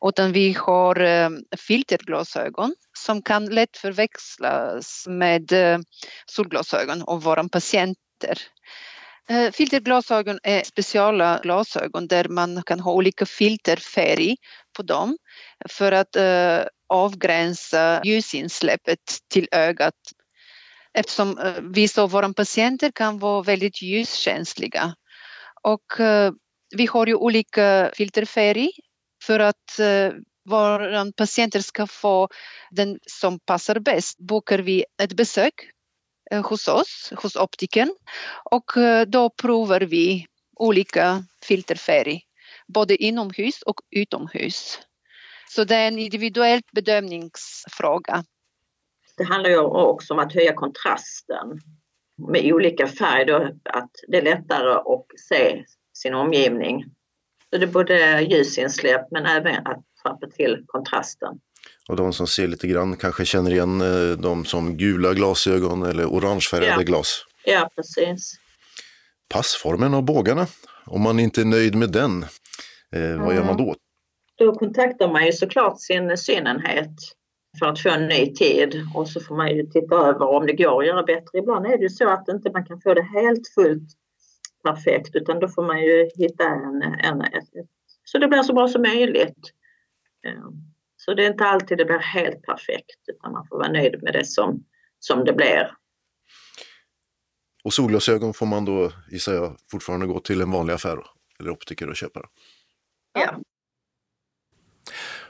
utan vi har eh, filterglasögon som kan lätt förväxlas med e, solglasögon och våra patienter. E, filterglasögon är speciella glasögon där man kan ha olika filterfärg på dem för att e, avgränsa ljusinsläppet till ögat eftersom eh, vi vissa av våra patienter kan vara väldigt ljuskänsliga. Och eh, vi har ju olika filterfärg för att eh, våra patienter ska få den som passar bäst. Bokar vi ett besök hos oss, hos optiken och då provar vi olika filterfärg, både inomhus och utomhus. Så det är en individuell bedömningsfråga. Det handlar ju också om att höja kontrasten med olika färg, då, att det är lättare att se sin omgivning. Så det är både ljusinsläpp men även att trappa till kontrasten. Och de som ser lite grann kanske känner igen eh, dem som gula glasögon eller orangefärgade ja. glas. Ja, precis. Passformen av bågarna, om man inte är nöjd med den, eh, vad gör man då? Då kontaktar man ju såklart sin synenhet för att få en ny tid och så får man ju titta över om det går att göra bättre. Ibland är det ju så att inte man kan få det helt fullt perfekt utan då får man ju hitta en, en ett, så det blir så bra som möjligt. Eh, så det är inte alltid det blir helt perfekt utan man får vara nöjd med det som, som det blir. Och solglasögon får man då, gissar jag, fortfarande gå till en vanlig affär eller optiker och köpa? Ja,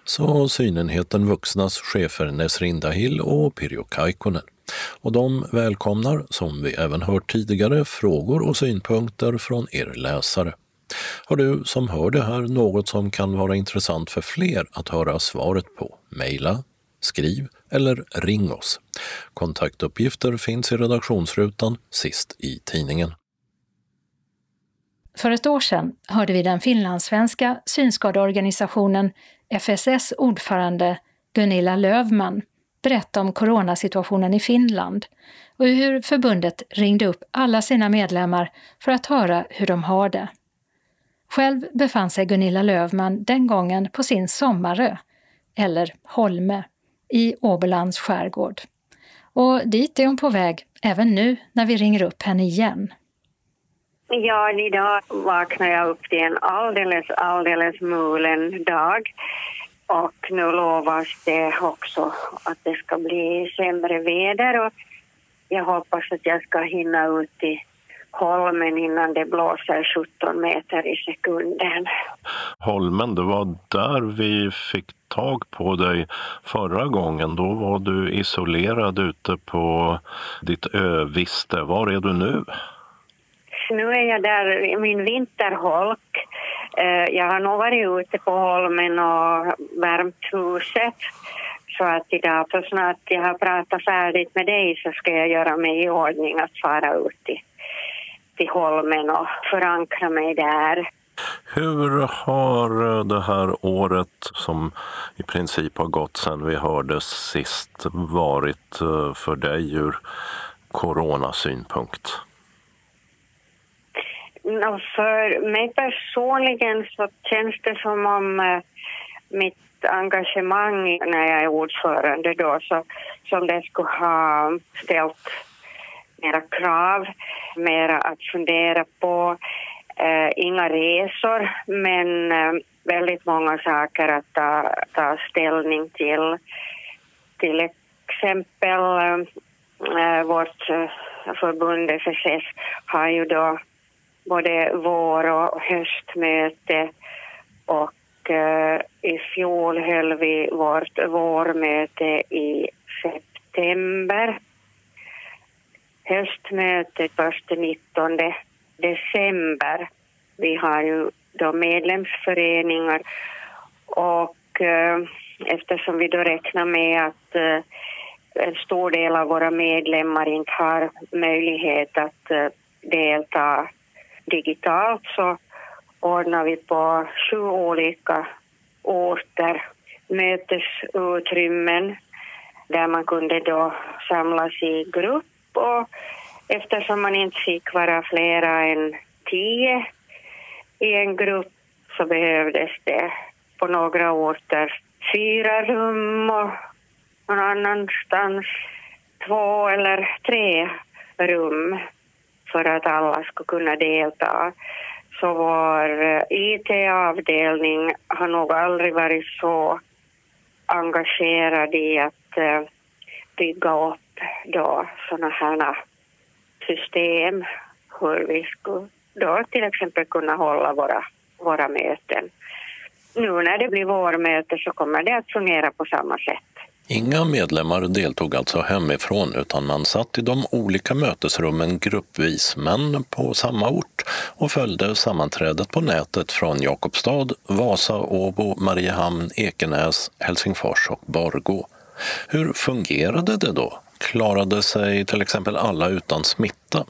sa synenheten Vuxnas chefer Nesrin Dahil och Pirjo Kaikkonen. Och de välkomnar, som vi även hört tidigare, frågor och synpunkter från er läsare. Har du som hör det här något som kan vara intressant för fler att höra svaret på? Mejla, skriv eller ring oss. Kontaktuppgifter finns i redaktionsrutan sist i tidningen. För ett år sedan hörde vi den finlandssvenska synskadeorganisationen FSS ordförande Gunilla Lövman berätta om coronasituationen i Finland och hur förbundet ringde upp alla sina medlemmar för att höra hur de har det. Själv befann sig Gunilla Lövman den gången på sin sommarö, eller Holme, i Åbolands skärgård. Och dit är hon på väg även nu när vi ringer upp henne igen. Ja, idag vaknade jag upp till en alldeles, alldeles mulen dag. Och nu lovas det också att det ska bli sämre väder och jag hoppas att jag ska hinna ut i Holmen innan det blåser 17 meter i sekunden. Holmen, det var där vi fick tag på dig förra gången. Då var du isolerad ute på ditt öviste. Var är du nu? Nu är jag där i min vinterholk. Eh, jag har nog varit ute på Holmen och värmt huset. Så att idag så snart jag har pratat färdigt med dig så ska jag göra mig i ordning att fara ut till, till Holmen och förankra mig där. Hur har det här året som i princip har gått sedan vi hördes sist varit eh, för dig ur coronasynpunkt? För mig personligen så känns det som om eh, mitt engagemang när jag är ordförande då, så, som det skulle ha ställt mera krav, mera att fundera på. Eh, inga resor, men eh, väldigt många saker att ta, ta ställning till. Till exempel eh, eh vårt eh, förbund FSS har ju då både vår och höstmöte och eh, i fjol höll vi vårt vårmöte i september. Höstmötet först 19 december. Vi har ju då medlemsföreningar och eh, eftersom vi då räknar med att eh, en stor del av våra medlemmar inte har möjlighet att eh, delta digitalt så ordnar vi på sju olika orter mötesutrymmen där man kunde då samlas i grupp och eftersom man inte fick vara flera än tio i en grupp så behövdes det på några orter fyra rum och någon annanstans två eller tre rum för att alla skulle kunna delta. Så vår eh, IT-avdelning har nog aldrig varit så engagerad i att eh, bygga upp då sådana här system hur vi skulle då till exempel kunna hålla våra, våra möten. Nu när det blir vårmöte så kommer det att fungera på samma sätt. Inga medlemmar deltog alltså hemifrån utan man satt i de olika mötesrummen gruppvis men på samma ort och följde sammanträdet på nätet från Jakobstad, Vasa, Åbo, Mariehamn, Ekenäs, Helsingfors och Borgå. Hur fungerade det då? Klarade sig till exempel alla utan smitta?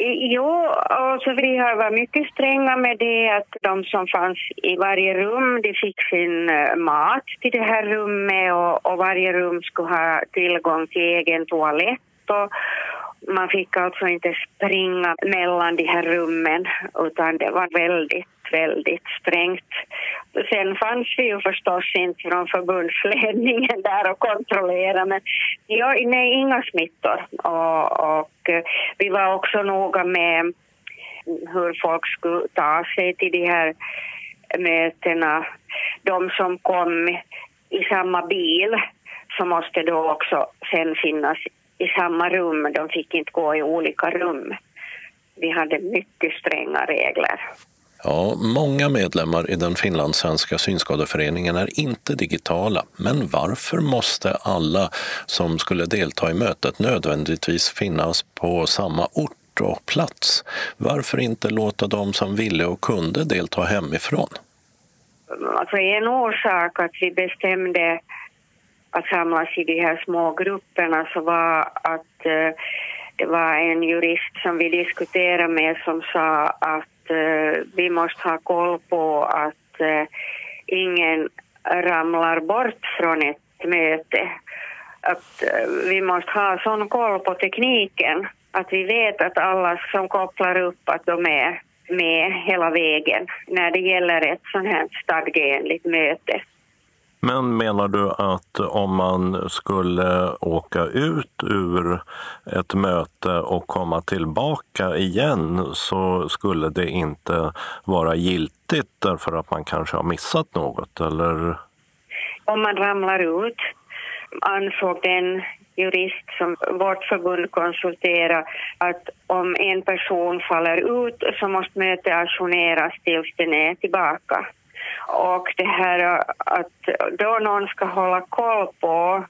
Jo, alltså vi har varit mycket stränga med det att de som fanns i varje rum de fick sin eh, mat till det här rummet och, och varje rum skulle ha tillgång till egen toalett. Och man fick alltså inte springa mellan de här rummen utan det var väldigt väldigt strängt. Sen fanns vi ju förstås inte från förbundsledningen där och kontrollera men ja, nej, inga smittor. Och, och eh, vi var också noga med hur folk skulle ta sig till de här mötena. De som kom i samma bil så måste då också sen finnas i samma rum. De fick inte gå i olika rum. Vi hade mycket stränga regler. Ja, många medlemmar i den finlandssvenska synskadeföreningen är inte digitala. Men varför måste alla som skulle delta i mötet nödvändigtvis finnas på samma ort och plats? Varför inte låta de som ville och kunde delta hemifrån? Alltså en orsak att vi bestämde att samlas i de här små grupperna så var att eh, det var en jurist som vi diskuterade med som sa att Eh, vi måste ha koll på att uh, ingen ramlar bort från ett möte. Att uh, vi måste ha sån koll på tekniken att vi vet att alla som kopplar upp att de är med hela vägen när det gäller ett sånt här stadgeenligt möte. Men menar du att om man skulle åka ut ur ett möte och komma tillbaka igen så skulle det inte vara giltigt därför att man kanske har missat något, eller? Om man ramlar ut, ansåg den jurist som vårt förbund konsulterar att om en person faller ut så måste mötet ajourneras tills den är tillbaka. Och det här att då någon ska hålla koll på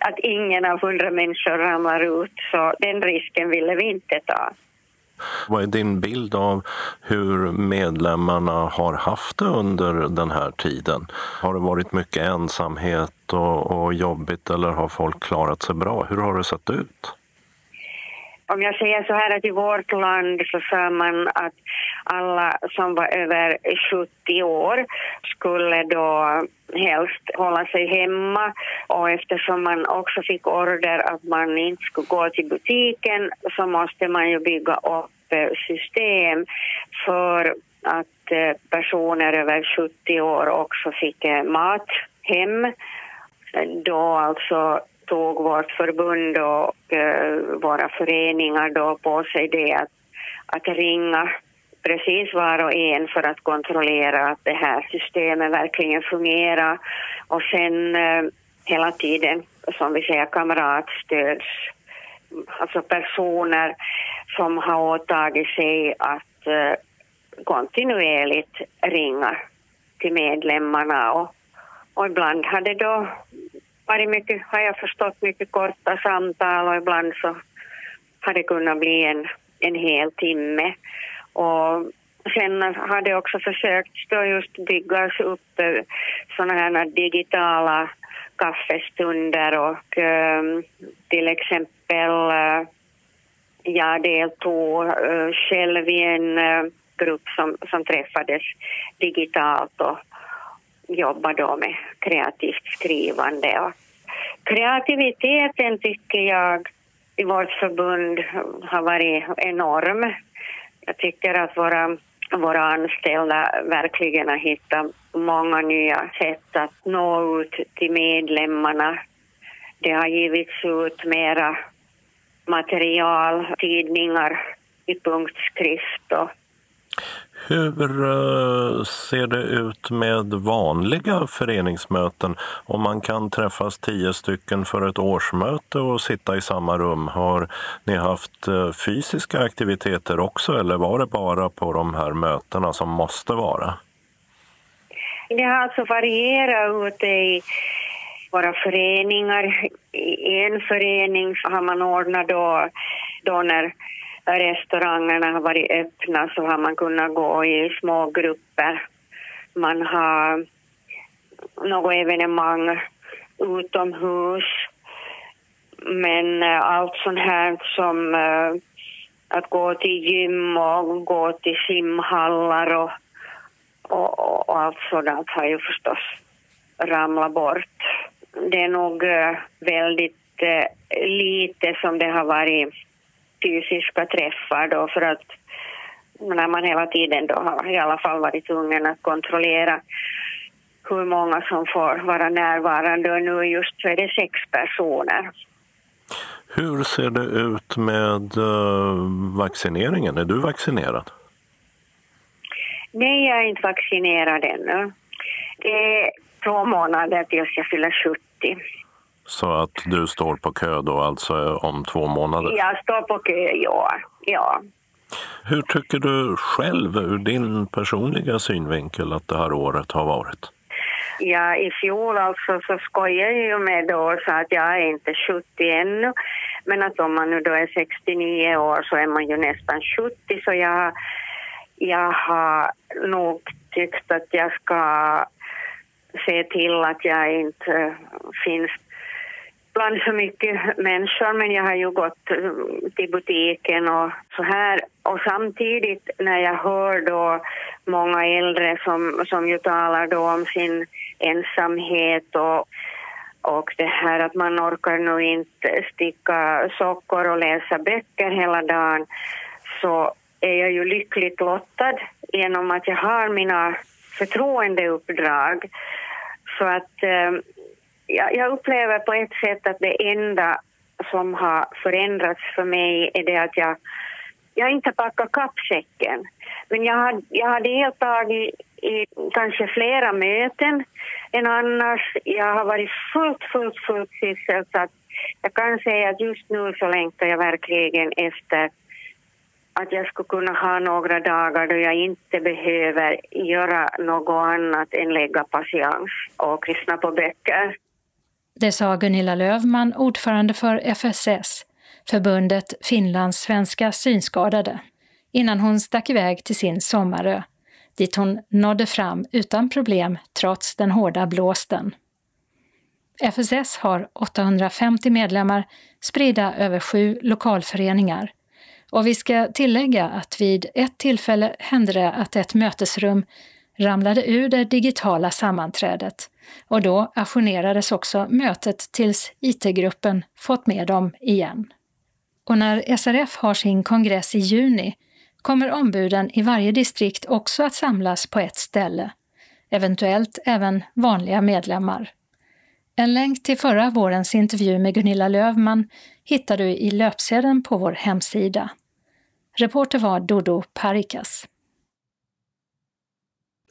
att ingen av hundra människor ramlar ut, så den risken ville vi inte ta. Vad är din bild av hur medlemmarna har haft det under den här tiden? Har det varit mycket ensamhet och, och jobbigt eller har folk klarat sig bra? Hur har det sett ut? Om jag säger så här att i vårt land så sa man att alla som var över 70 år skulle då helst hålla sig hemma och eftersom man också fick order att man inte skulle gå till butiken så måste man ju bygga upp eh, system för att eh, personer över 70 år också fick eh, mat hem. Då alltså tog vårt förbund och eh, våra föreningar då på sig det att, att ringa precis var och en för att kontrollera att det här systemet verkligen fungerar. Och sen eh, hela tiden, som vi säger, kamratstöds, alltså personer som har åtagit sig att eh, kontinuerligt ringa till medlemmarna. Och, och ibland har det då varit mycket, har jag förstått, mycket korta samtal och ibland så har det kunnat bli en, en hel timme. Och sen har det också försökt då just byggas upp eh, sådana här digitala kaffestunder och um, till exempel uh, jag deltog uh, själv i en uh, grupp som, som träffades digitalt och jobba då med kreativt skrivande. Och kreativiteten tycker jag i vårt förbund har varit enorm. Jag tycker att våra, våra anställda verkligen har hittat många nya sätt att nå ut till medlemmarna. Det har givits ut mera material, tidningar i punktskrift och hur eh, ser det ut med vanliga föreningsmöten? Om man kan träffas tio stycken för ett årsmöte och sitta i samma rum, har ni haft eh, fysiska aktiviteter också eller var det bara på de här mötena som måste vara? Det har alltså varierat ute i våra föreningar. I en förening har man ordnat då, då när restaurangerna har varit öppna så har man kunnat gå i små grupper. Man har något evenemang utomhus. Men eh, allt sånt här som eh, att gå till gym och gå till simhallar och, och, och allt sådant har ju förstås ramlat bort. Det är nog eh, väldigt lite som det har varit fysiska träffar då för att när man hela tiden då har i alla fall varit tvungen att kontrollera hur många som får vara närvarande och nu just så är det sex personer. Hur ser det ut med uh, vaccineringen? Är du vaccinerad? Nej, jag är inte vaccinerad ännu. Det är två månader tills jag fyller 70. Så att du står på kö då alltså om två månader? Jag står på kö, ja. ja. Hur tycker du själv ur din personliga synvinkel att det här året har varit? Ja, i fjol alltså så skojade jag ju med då och sa att jag är inte 70 ännu. Men att om man nu då är 69 år så är man ju nästan 70 så jag, jag har nog tyckt att jag ska se till att jag inte finns bland så mycket människor men jag har ju gått eh, till butiken och så här. Och samtidigt när jag hör då många äldre som, som ju talar då om sin ensamhet och, och det här att man orkar nog inte sticka sockor och läsa böcker hela dagen så är jag ju lyckligt lottad genom att jag har mina förtroendeuppdrag. Så att eh, jag, jag upplever på ett sätt att det enda som har förändrats för mig är det att jag, jag inte packat kappsäcken. Men jag har, jag har deltagit i kanske flera möten än annars. Jag har varit fullt, fullt, fullt sysselsatt. Jag kan säga att just nu så längtar jag verkligen efter att jag skulle kunna ha några dagar då jag inte behöver göra något annat än lägga patiens och lyssna på böcker. Det sa Gunilla Lövman, ordförande för FSS, förbundet Finlands svenska synskadade, innan hon stack iväg till sin sommarö, dit hon nådde fram utan problem trots den hårda blåsten. FSS har 850 medlemmar spridda över sju lokalföreningar. Och vi ska tillägga att vid ett tillfälle hände det att ett mötesrum ramlade ur det digitala sammanträdet och då ajournerades också mötet tills IT-gruppen fått med dem igen. Och när SRF har sin kongress i juni kommer ombuden i varje distrikt också att samlas på ett ställe, eventuellt även vanliga medlemmar. En länk till förra vårens intervju med Gunilla Lövman hittar du i löpsedeln på vår hemsida. Reporter var Dodo Parikas.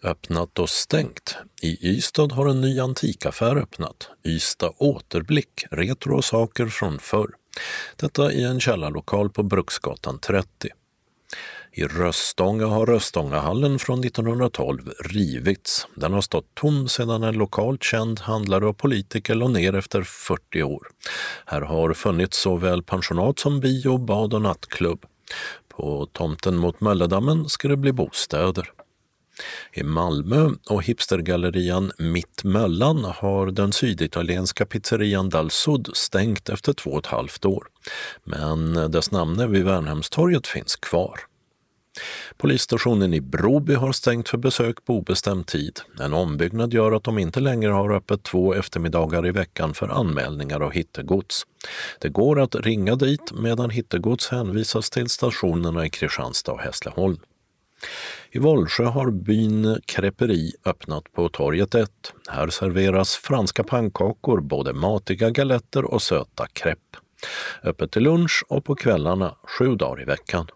Öppnat och stängt. I Ystad har en ny antikaffär öppnat. Ystad Återblick, retro och saker från förr. Detta i en källarlokal på Bruksgatan 30. I Röstånga har Röstångahallen från 1912 rivits. Den har stått tom sedan en lokalt känd handlare och politiker la ner efter 40 år. Här har funnits såväl pensionat som bio, bad och nattklubb. På tomten mot Mölledammen ska det bli bostäder. I Malmö och hipstergallerian Mittmöllan har den syditalienska pizzerian Dal Sud stängt efter två och ett halvt år. Men dess namne vid Värnhemstorget finns kvar. Polisstationen i Broby har stängt för besök på obestämd tid. En ombyggnad gör att de inte längre har öppet två eftermiddagar i veckan för anmälningar av hittegods. Det går att ringa dit medan hittegods hänvisas till stationerna i Kristianstad och Hässleholm. I Vollsjö har byn Creperi öppnat på torget 1. Här serveras franska pannkakor, både matiga galetter och söta crepe. Öppet till lunch och på kvällarna sju dagar i veckan.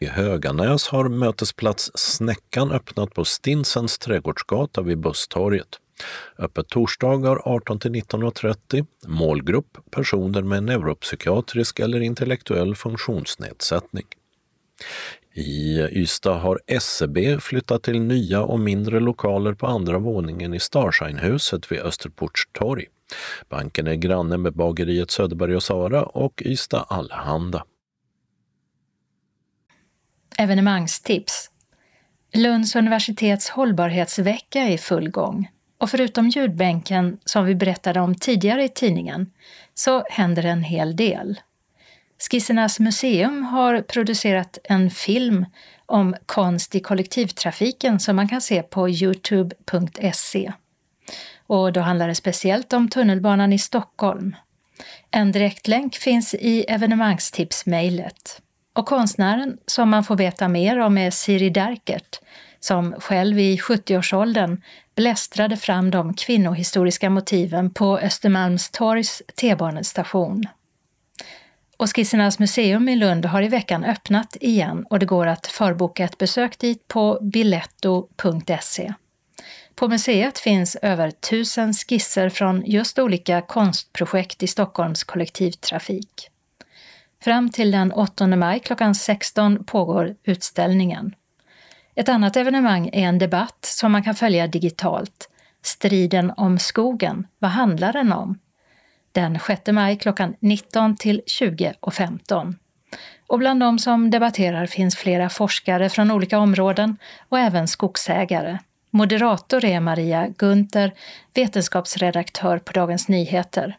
I Höganäs har mötesplats Snäckan öppnat på Stinsens trädgårdsgata vid Busstorget. Öppet torsdagar 18 till 19.30. Målgrupp personer med neuropsykiatrisk eller intellektuell funktionsnedsättning. I Ystad har SEB flyttat till nya och mindre lokaler på andra våningen i Starshinehuset vid Österports torg. Banken är granne med bageriet Söderberg och Sara och Ystad Allehanda. Evenemangstips. Lunds universitets hållbarhetsvecka är i full gång. Och förutom ljudbänken, som vi berättade om tidigare i tidningen, så händer en hel del. Skissernas museum har producerat en film om konst i kollektivtrafiken som man kan se på youtube.se. Och då handlar det speciellt om tunnelbanan i Stockholm. En direktlänk finns i evenemangstipsmejlet. Och konstnären som man får veta mer om är Siri Derkert, som själv i 70-årsåldern blästrade fram de kvinnohistoriska motiven på Östermalmstorgs T-banestation. Och Skissernas museum i Lund har i veckan öppnat igen och det går att förboka ett besök dit på biletto.se. På museet finns över tusen skisser från just olika konstprojekt i Stockholms kollektivtrafik. Fram till den 8 maj klockan 16 pågår utställningen. Ett annat evenemang är en debatt som man kan följa digitalt. Striden om skogen, vad handlar den om? Den 6 maj klockan 19 till 20.15. Och bland de som debatterar finns flera forskare från olika områden och även skogsägare. Moderator är Maria Gunther, vetenskapsredaktör på Dagens Nyheter.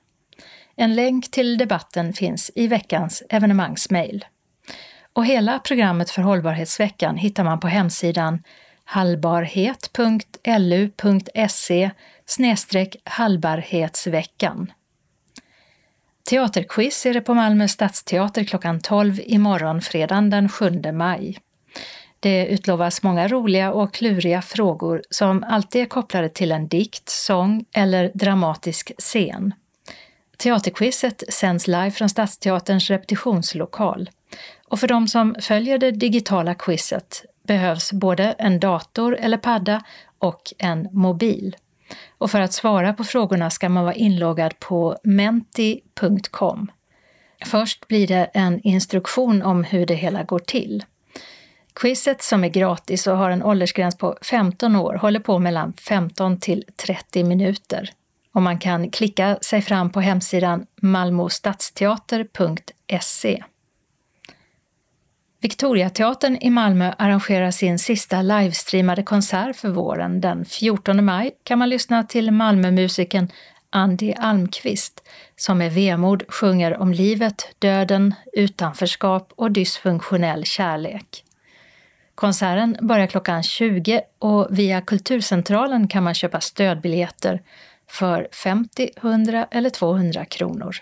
En länk till debatten finns i veckans evenemangsmail. Och hela programmet för hållbarhetsveckan hittar man på hemsidan hallbarhet.lu.se hallbarhetsveckan. Teaterquiz är det på Malmö stadsteater klockan 12 imorgon fredagen den 7 maj. Det utlovas många roliga och kluriga frågor som alltid är kopplade till en dikt, sång eller dramatisk scen. Teaterquizet sänds live från Stadsteaterns repetitionslokal. Och för de som följer det digitala quizet behövs både en dator eller padda och en mobil. Och för att svara på frågorna ska man vara inloggad på menti.com. Först blir det en instruktion om hur det hela går till. Quizet som är gratis och har en åldersgräns på 15 år håller på mellan 15 till 30 minuter och man kan klicka sig fram på hemsidan malmostadsteater.se. Victoriateatern i Malmö arrangerar sin sista livestreamade konsert för våren. Den 14 maj kan man lyssna till Malmömusikern Andy Almqvist som med vemod sjunger om livet, döden, utanförskap och dysfunktionell kärlek. Konserten börjar klockan 20 och via Kulturcentralen kan man köpa stödbiljetter för 50, 100 eller 200 kronor.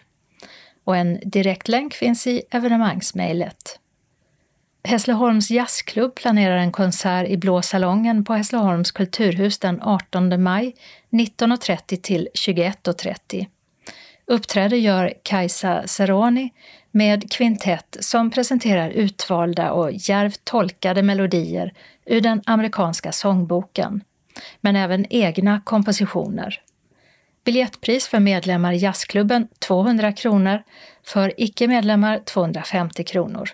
Och en direktlänk finns i evenemangsmejlet. Hässleholms jazzklubb planerar en konsert i Blå salongen på Hässleholms kulturhus den 18 maj 19.30 till 21.30. Uppträder gör Kajsa Seroni med kvintett som presenterar utvalda och djärvt tolkade melodier ur den amerikanska sångboken, men även egna kompositioner. Biljettpris för medlemmar i jazzklubben 200 kronor, för icke-medlemmar 250 kronor.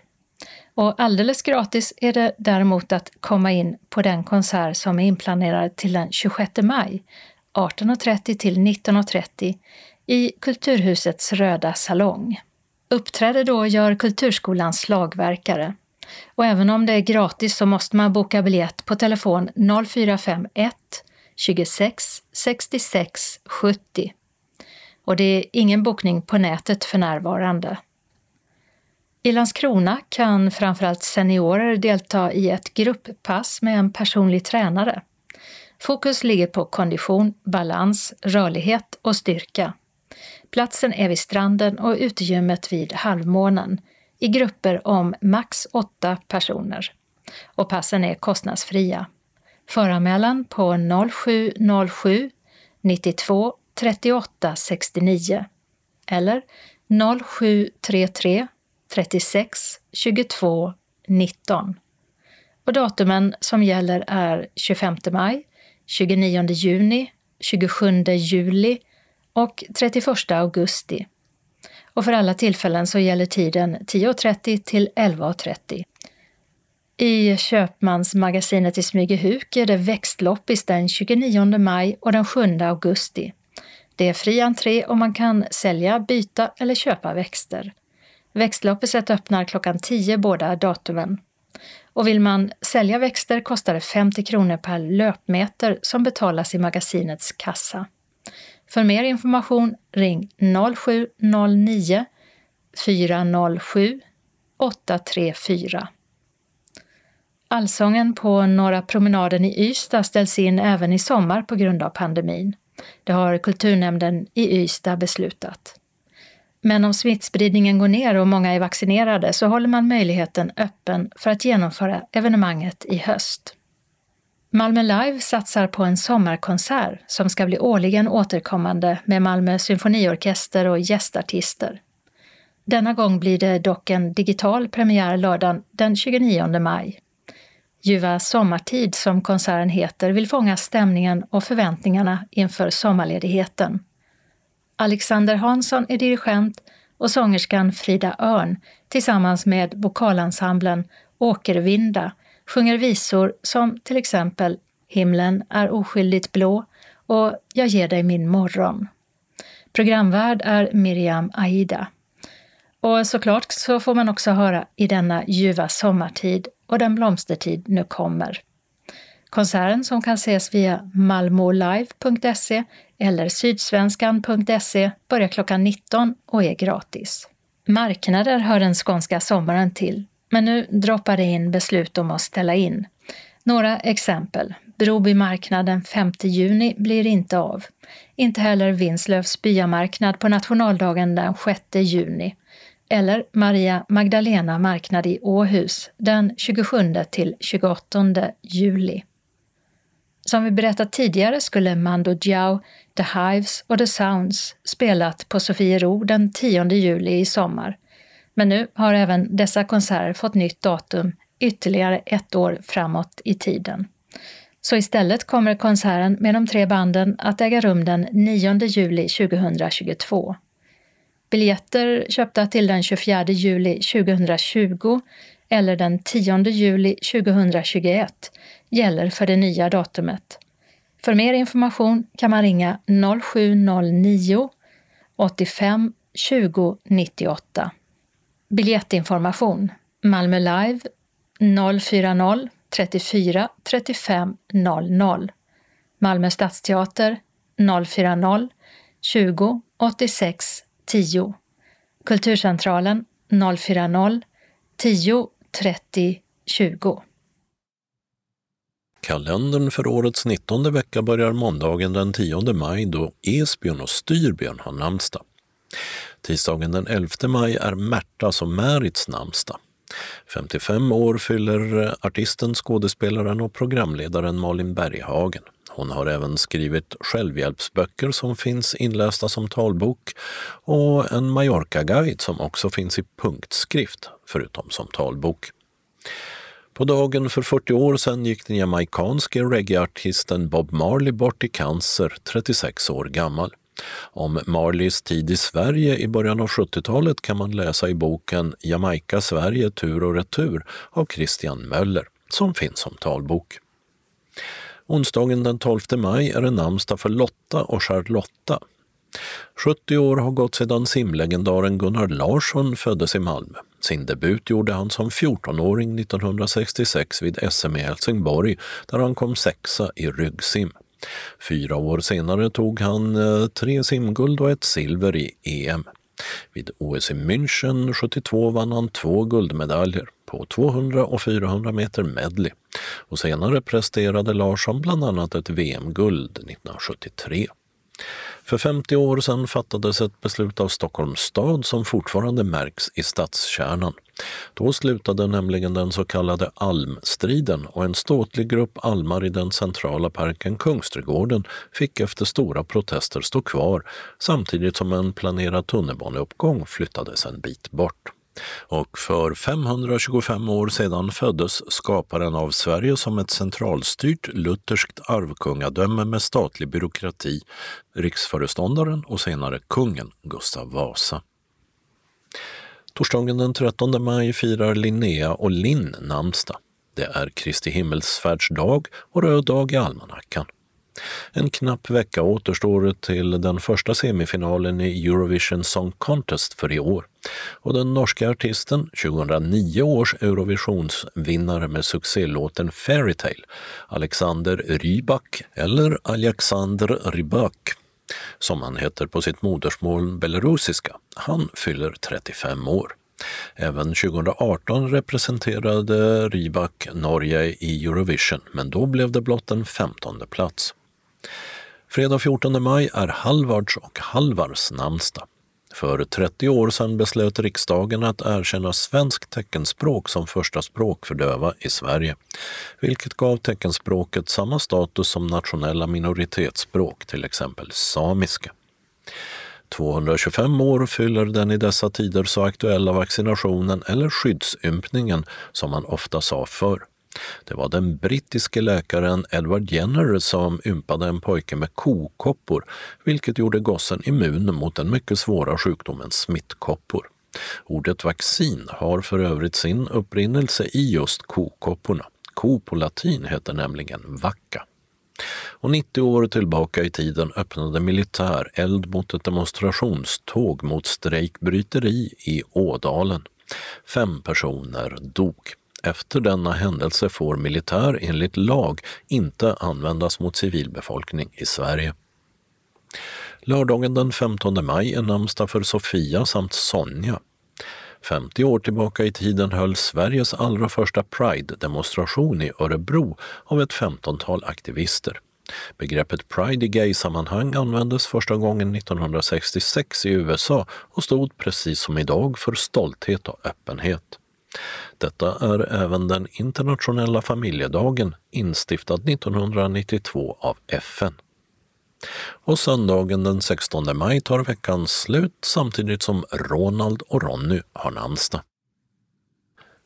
Och alldeles gratis är det däremot att komma in på den konsert som är inplanerad till den 26 maj 18.30 till 19.30 i Kulturhusets röda salong. Uppträder då gör Kulturskolans slagverkare. Och även om det är gratis så måste man boka biljett på telefon 0451 26 66 70. Och det är ingen bokning på nätet för närvarande. I Landskrona kan framförallt seniorer delta i ett grupppass med en personlig tränare. Fokus ligger på kondition, balans, rörlighet och styrka. Platsen är vid stranden och utegymmet vid halvmånen i grupper om max åtta personer. Och passen är kostnadsfria. Föranmälan på 0707 92 38 69 eller 0733 36 22 19. Och datumen som gäller är 25 maj, 29 juni, 27 juli och 31 augusti. Och för alla tillfällen så gäller tiden 10.30 till 11.30. I Köpmansmagasinet i Smygehuk är det växtloppis den 29 maj och den 7 augusti. Det är fri entré och man kan sälja, byta eller köpa växter. Växtloppiset öppnar klockan 10 båda datumen. Och vill man sälja växter kostar det 50 kronor per löpmeter som betalas i magasinets kassa. För mer information ring 0709 407 834. Allsången på Norra promenaden i Ystad ställs in även i sommar på grund av pandemin. Det har kulturnämnden i Ystad beslutat. Men om smittspridningen går ner och många är vaccinerade så håller man möjligheten öppen för att genomföra evenemanget i höst. Malmö Live satsar på en sommarkonsert som ska bli årligen återkommande med Malmö symfoniorkester och gästartister. Denna gång blir det dock en digital premiär lördagen den 29 maj. Ljuva sommartid, som konserten heter, vill fånga stämningen och förväntningarna inför sommarledigheten. Alexander Hansson är dirigent och sångerskan Frida Örn tillsammans med vokalensemblen Åkervinda sjunger visor som till exempel Himlen är oskyldigt blå och Jag ger dig min morgon. Programvärd är Miriam Aida. Och såklart så får man också höra i denna ljuva sommartid och den blomstertid nu kommer. Konserten som kan ses via malmolive.se eller sydsvenskan.se börjar klockan 19 och är gratis. Marknader hör den skånska sommaren till, men nu droppar det in beslut om att ställa in. Några exempel. Broby marknad den 5 juni blir inte av. Inte heller Vinslövs byamarknad på nationaldagen den 6 juni. Eller Maria Magdalena marknad i Åhus den 27 till 28 juli. Som vi berättat tidigare skulle Mando Diao, The Hives och The Sounds spelat på Sofiero den 10 juli i sommar. Men nu har även dessa konserter fått nytt datum ytterligare ett år framåt i tiden. Så istället kommer konserten med de tre banden att äga rum den 9 juli 2022. Biljetter köpta till den 24 juli 2020 eller den 10 juli 2021 gäller för det nya datumet. För mer information kan man ringa 0709 85 20 98. Biljettinformation Malmö Live 040 34 35 00. Malmö Stadsteater 040 20 86 10. Kulturcentralen 040 10 30 20. Kalendern för årets 19 vecka börjar måndagen den 10 maj då Esbjörn och Styrbjörn har namnsdag. Tisdagen den 11 maj är Märtas och Märits namnsdag. 55 år fyller eh, artisten, skådespelaren och programledaren Malin Berghagen. Hon har även skrivit självhjälpsböcker som finns inlästa som talbok och en Mallorca-guide som också finns i punktskrift, förutom som talbok. På dagen för 40 år sedan gick den jamaicanske reggaeartisten Bob Marley bort i cancer, 36 år gammal. Om Marleys tid i Sverige i början av 70-talet kan man läsa i boken Jamaica Sverige tur och retur av Christian Möller, som finns som talbok. Onsdagen den 12 maj är det namnsdag för Lotta och Charlotta. 70 år har gått sedan simlegendaren Gunnar Larsson föddes i Malmö. Sin debut gjorde han som 14-åring 1966 vid SM i Helsingborg där han kom sexa i ryggsim. Fyra år senare tog han eh, tre simguld och ett silver i EM. Vid OS i München 72 vann han två guldmedaljer på 200 och 400 meter medley och senare presterade Larsson bland annat ett VM-guld 1973. För 50 år sedan fattades ett beslut av Stockholms stad som fortfarande märks i stadskärnan. Då slutade nämligen den så kallade almstriden och en ståtlig grupp almar i den centrala parken Kungsträdgården fick efter stora protester stå kvar samtidigt som en planerad tunnelbaneuppgång flyttades en bit bort. Och för 525 år sedan föddes skaparen av Sverige som ett centralstyrt lutherskt arvkungadöme med statlig byråkrati, riksföreståndaren och senare kungen Gustav Vasa. Torsdagen den 13 maj firar Linnea och Linn namnsdag. Det är Kristi himmelsfärdsdag och röd dag i almanackan. En knapp vecka återstår till den första semifinalen i Eurovision Song Contest för i år. Och den norska artisten, 2009 års Eurovisionsvinnare med succélåten Fairytale, Alexander Rybak, eller Alexander Rybak, som han heter på sitt modersmål belarusiska, han fyller 35 år. Även 2018 representerade Rybak Norge i Eurovision, men då blev det blott en femtonde plats. Fredag 14 maj är Halvards och Halvars namnsdag. För 30 år sedan beslöt riksdagen att erkänna svenskt teckenspråk som första språk för döva i Sverige, vilket gav teckenspråket samma status som nationella minoritetsspråk, till exempel samiska. 225 år fyller den i dessa tider så aktuella vaccinationen eller skyddsympningen som man ofta sa förr. Det var den brittiske läkaren Edward Jenner som ympade en pojke med kokoppor, vilket gjorde gossen immun mot den mycket svåra sjukdomen smittkoppor. Ordet vaccin har för övrigt sin upprinnelse i just kokopporna. Ko på latin heter nämligen vacca. Och 90 år tillbaka i tiden öppnade militär eld mot ett demonstrationståg mot strejkbryteri i Ådalen. Fem personer dog. Efter denna händelse får militär enligt lag inte användas mot civilbefolkning i Sverige. Lördagen den 15 maj är namnsdag för Sofia samt Sonja. 50 år tillbaka i tiden hölls Sveriges allra första Pride-demonstration i Örebro av ett 15-tal aktivister. Begreppet Pride i gay-sammanhang användes första gången 1966 i USA och stod precis som idag för stolthet och öppenhet. Detta är även den internationella familjedagen instiftad 1992 av FN. Och söndagen den 16 maj tar veckan slut samtidigt som Ronald och Ronny har namnsdag.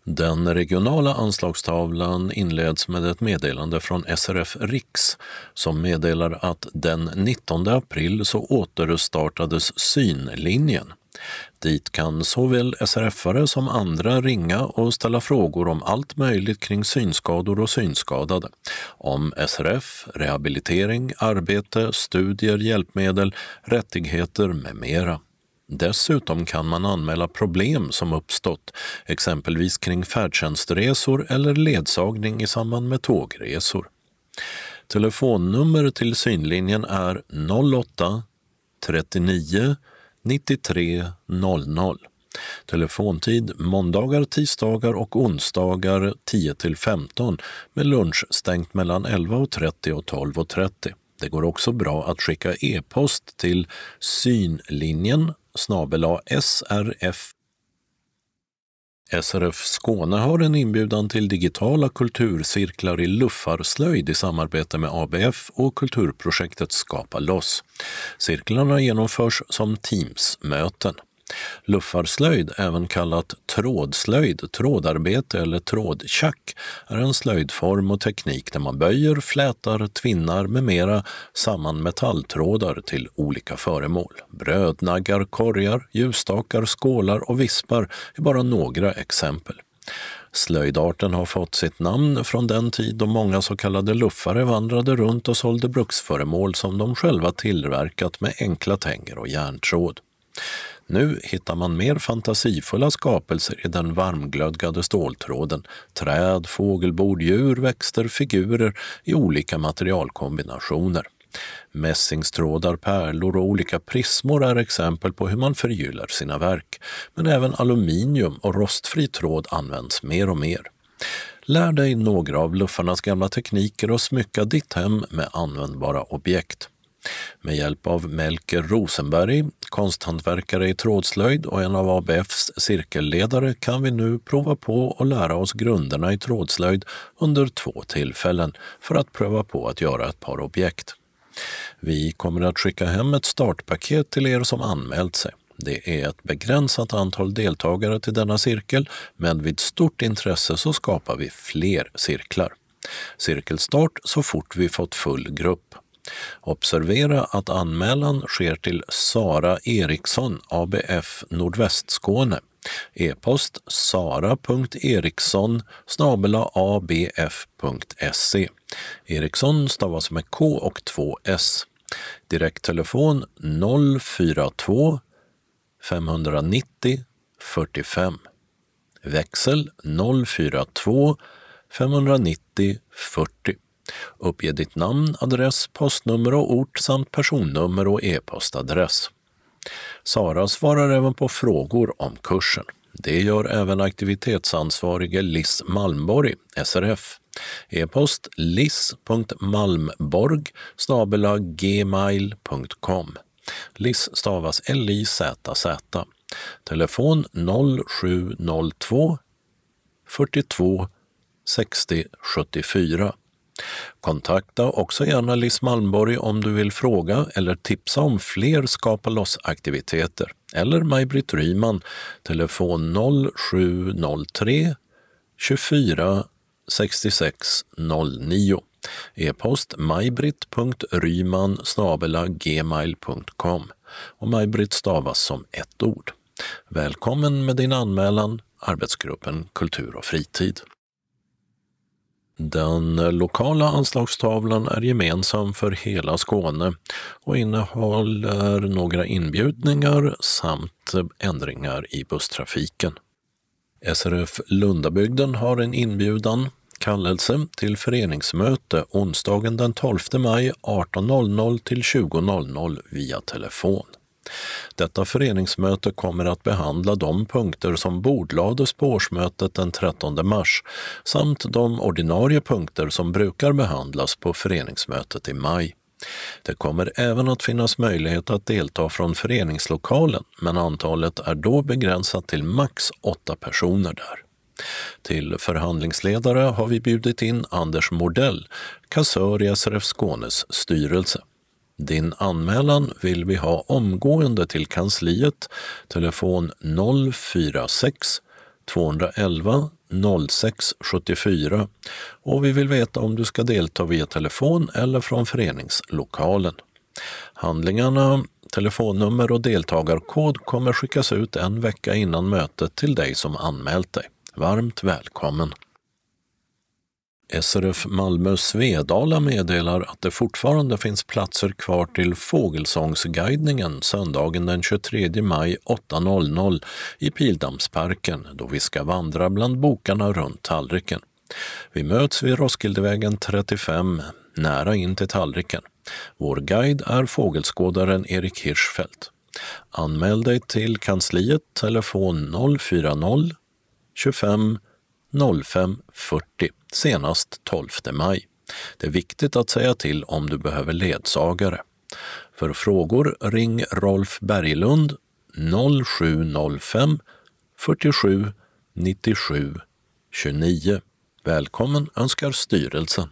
Den regionala anslagstavlan inleds med ett meddelande från SRF Riks som meddelar att den 19 april så återstartades synlinjen Dit kan såväl SRF-are som andra ringa och ställa frågor om allt möjligt kring synskador och synskadade. Om SRF, rehabilitering, arbete, studier, hjälpmedel, rättigheter med mera. Dessutom kan man anmäla problem som uppstått, exempelvis kring färdtjänstresor eller ledsagning i samband med tågresor. Telefonnummer till synlinjen är 08 39 93.00. Telefontid måndagar, tisdagar och onsdagar 10 till 15 med lunch stängt mellan 11.30 och 12.30. Det går också bra att skicka e-post till synlinjen snabela srf SRF Skåne har en inbjudan till digitala kulturcirklar i luffarslöjd i samarbete med ABF och kulturprojektet Skapa loss. Cirklarna genomförs som Teams-möten. Luffarslöjd, även kallat trådslöjd, trådarbete eller trådtjack, är en slöjdform och teknik där man böjer, flätar, tvinnar med mera samman metalltrådar till olika föremål. Brödnaggar, korgar, ljusstakar, skålar och vispar är bara några exempel. Slöjdarten har fått sitt namn från den tid då många så kallade luffare vandrade runt och sålde bruksföremål som de själva tillverkat med enkla tänger och järntråd. Nu hittar man mer fantasifulla skapelser i den varmglödgade ståltråden. Träd, fågelbord, djur, växter, figurer i olika materialkombinationer. Mässingstrådar, pärlor och olika prismor är exempel på hur man förgyllar sina verk. Men även aluminium och rostfri tråd används mer och mer. Lär dig några av luffarnas gamla tekniker och smycka ditt hem med användbara objekt. Med hjälp av Melker Rosenberg, konsthantverkare i trådslöjd och en av ABFs cirkelledare kan vi nu prova på och lära oss grunderna i trådslöjd under två tillfällen för att pröva på att göra ett par objekt. Vi kommer att skicka hem ett startpaket till er som anmält sig. Det är ett begränsat antal deltagare till denna cirkel, men vid stort intresse så skapar vi fler cirklar. Cirkelstart så fort vi fått full grupp. Observera att anmälan sker till Sara Eriksson, ABF Nordvästskåne. E-post sara.eriksson abf.se. Eriksson stavas med K och två S. Direkttelefon 042 590 45. Växel 042 590 40. Uppge ditt namn, adress, postnummer och ort samt personnummer och e-postadress. Sara svarar även på frågor om kursen. Det gör även aktivitetsansvarige Liss Malmborg, SRF. E-post liss.malmborg gmail.com. Liss stavas L-I-Z-Z. Telefon 0702 42 60 74. Kontakta också gärna Liss Malmborg om du vill fråga eller tipsa om fler Skapa loss-aktiviteter eller Maj-Britt Ryman, telefon 0703 24 66 09. E-post majbritt.ryman gmail.com och Maj-Britt stavas som ett ord. Välkommen med din anmälan, arbetsgruppen Kultur och fritid. Den lokala anslagstavlan är gemensam för hela Skåne och innehåller några inbjudningar samt ändringar i busstrafiken. SRF Lundabygden har en inbjudan, kallelse till föreningsmöte onsdagen den 12 maj 18.00 till 20.00 via telefon. Detta föreningsmöte kommer att behandla de punkter som bordlades på årsmötet den 13 mars samt de ordinarie punkter som brukar behandlas på föreningsmötet i maj. Det kommer även att finnas möjlighet att delta från föreningslokalen men antalet är då begränsat till max åtta personer där. Till förhandlingsledare har vi bjudit in Anders Mordell, kassör i SRF Skånes styrelse. Din anmälan vill vi ha omgående till kansliet, telefon 046 211 06 74 och vi vill veta om du ska delta via telefon eller från föreningslokalen. Handlingarna, telefonnummer och deltagarkod kommer skickas ut en vecka innan mötet till dig som anmält dig. Varmt välkommen! SRF Malmö Svedala meddelar att det fortfarande finns platser kvar till Fågelsångsguidningen söndagen den 23 maj 8.00 i Pildammsparken då vi ska vandra bland bokarna runt tallriken. Vi möts vid Roskildevägen 35, nära in till tallriken. Vår guide är fågelskådaren Erik Hirschfeldt. Anmäl dig till kansliet, telefon 040 25 05 40 senast 12 maj. Det är viktigt att säga till om du behöver ledsagare. För frågor ring Rolf Berglund 0705 47 97 29. Välkommen önskar styrelsen.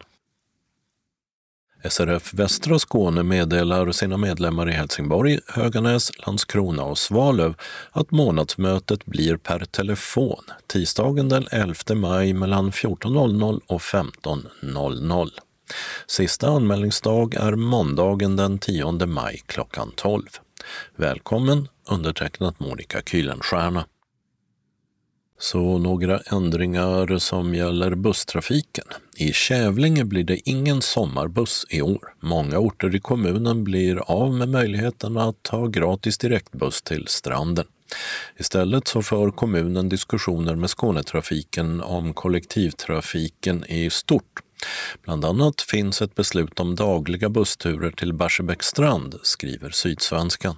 SRF Västra Skåne meddelar sina medlemmar i Helsingborg, Höganäs, Landskrona och Svalöv att månadsmötet blir per telefon tisdagen den 11 maj mellan 14.00 och 15.00. Sista anmälningsdag är måndagen den 10 maj klockan 12. Välkommen undertecknat Monica Kühlenstierna. Så några ändringar som gäller busstrafiken. I Kävlinge blir det ingen sommarbuss i år. Många orter i kommunen blir av med möjligheten att ha gratis direktbuss till stranden. Istället så för kommunen diskussioner med Skånetrafiken om kollektivtrafiken i stort. Bland annat finns ett beslut om dagliga bussturer till Barsebäcksstrand, skriver Sydsvenskan.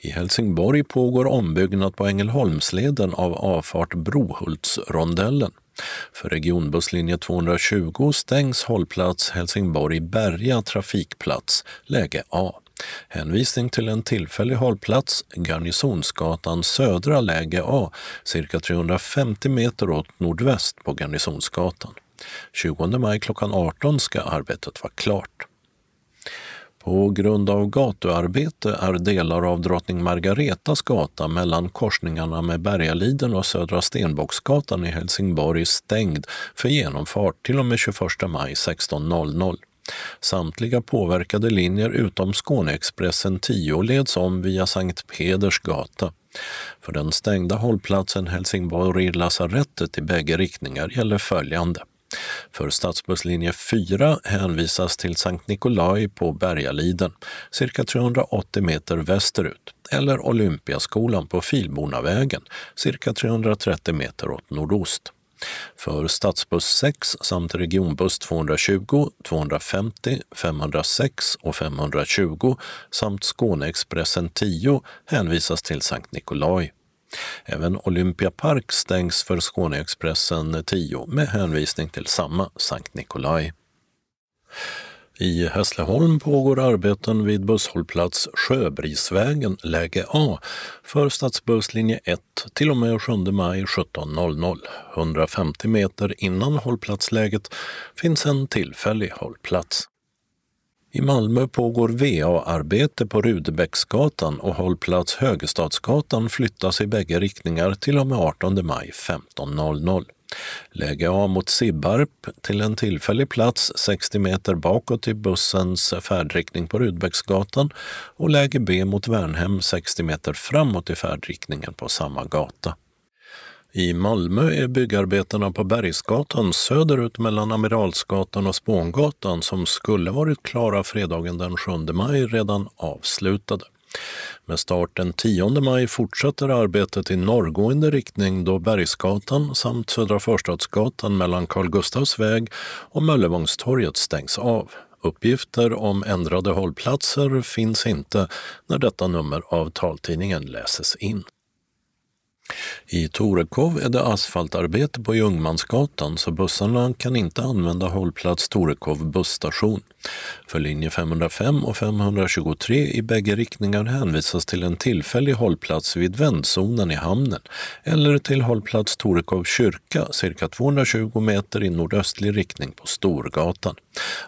I Helsingborg pågår ombyggnad på Ängelholmsleden av avfart Brohultsrondellen. För regionbusslinje 220 stängs hållplats Helsingborg-Berga trafikplats, läge A. Hänvisning till en tillfällig hållplats, Garnisonsgatan södra läge A, cirka 350 meter åt nordväst på Garnisonsgatan. 20 maj klockan 18 ska arbetet vara klart. På grund av gatuarbete är delar av Drottning Margaretas gata mellan korsningarna med Bergaliden och Södra Stenbocksgatan i Helsingborg stängd för genomfart till och med 21 maj 16.00. Samtliga påverkade linjer utom Skåneexpressen 10 leds om via Sankt Peders gata. För den stängda hållplatsen Helsingborg lasarettet i bägge riktningar gäller följande. För stadsbusslinje 4 hänvisas till Sankt Nikolai på Bergaliden, cirka 380 meter västerut, eller Olympiaskolan på Filbornavägen, cirka 330 meter åt nordost. För stadsbuss 6 samt regionbuss 220, 250, 506 och 520 samt Skåneexpressen 10 hänvisas till Sankt Nikolai. Även Olympia Park stängs för Skåneexpressen 10 med hänvisning till samma Sankt Nikolai. I Hässleholm pågår arbeten vid busshållplats Sjöbrisvägen läge A för stadsbusslinje 1 till och med 7 maj 17.00. 150 meter innan hållplatsläget finns en tillfällig hållplats. I Malmö pågår VA-arbete på Rudebäcksgatan och hållplats Högestadsgatan flyttas i bägge riktningar till och med 18 maj 15.00. Läge A mot Sibbarp till en tillfällig plats 60 meter bakåt i bussens färdriktning på Rudbecksgatan och läge B mot Värnhem 60 meter framåt i färdriktningen på samma gata. I Malmö är byggarbetena på Bergsgatan söderut mellan Amiralsgatan och Spångatan som skulle varit klara fredagen den 7 maj redan avslutade. Med start den 10 maj fortsätter arbetet i norrgående riktning då Bergsgatan samt Södra Förstadsgatan mellan Carl Gustavs väg och Möllevångstorget stängs av. Uppgifter om ändrade hållplatser finns inte när detta nummer av taltidningen läses in. I Torekov är det asfaltarbete på Ljungmansgatan så bussarna kan inte använda hållplats Torekov busstation. För linje 505 och 523 i bägge riktningar hänvisas till en tillfällig hållplats vid vändzonen i hamnen eller till hållplats Torekov kyrka cirka 220 meter i nordöstlig riktning på Storgatan.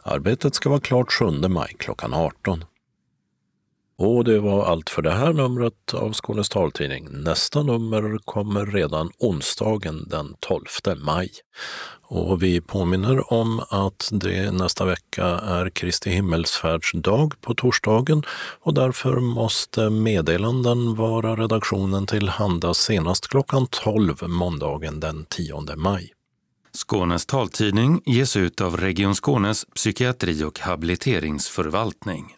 Arbetet ska vara klart 7 maj klockan 18. Och det var allt för det här numret av Skånes taltidning. Nästa nummer kommer redan onsdagen den 12 maj. Och vi påminner om att det nästa vecka är Kristi himmelsfärdsdag på torsdagen och därför måste meddelanden vara redaktionen till handa senast klockan 12 måndagen den 10 maj. Skånes taltidning ges ut av Region Skånes psykiatri och habiliteringsförvaltning.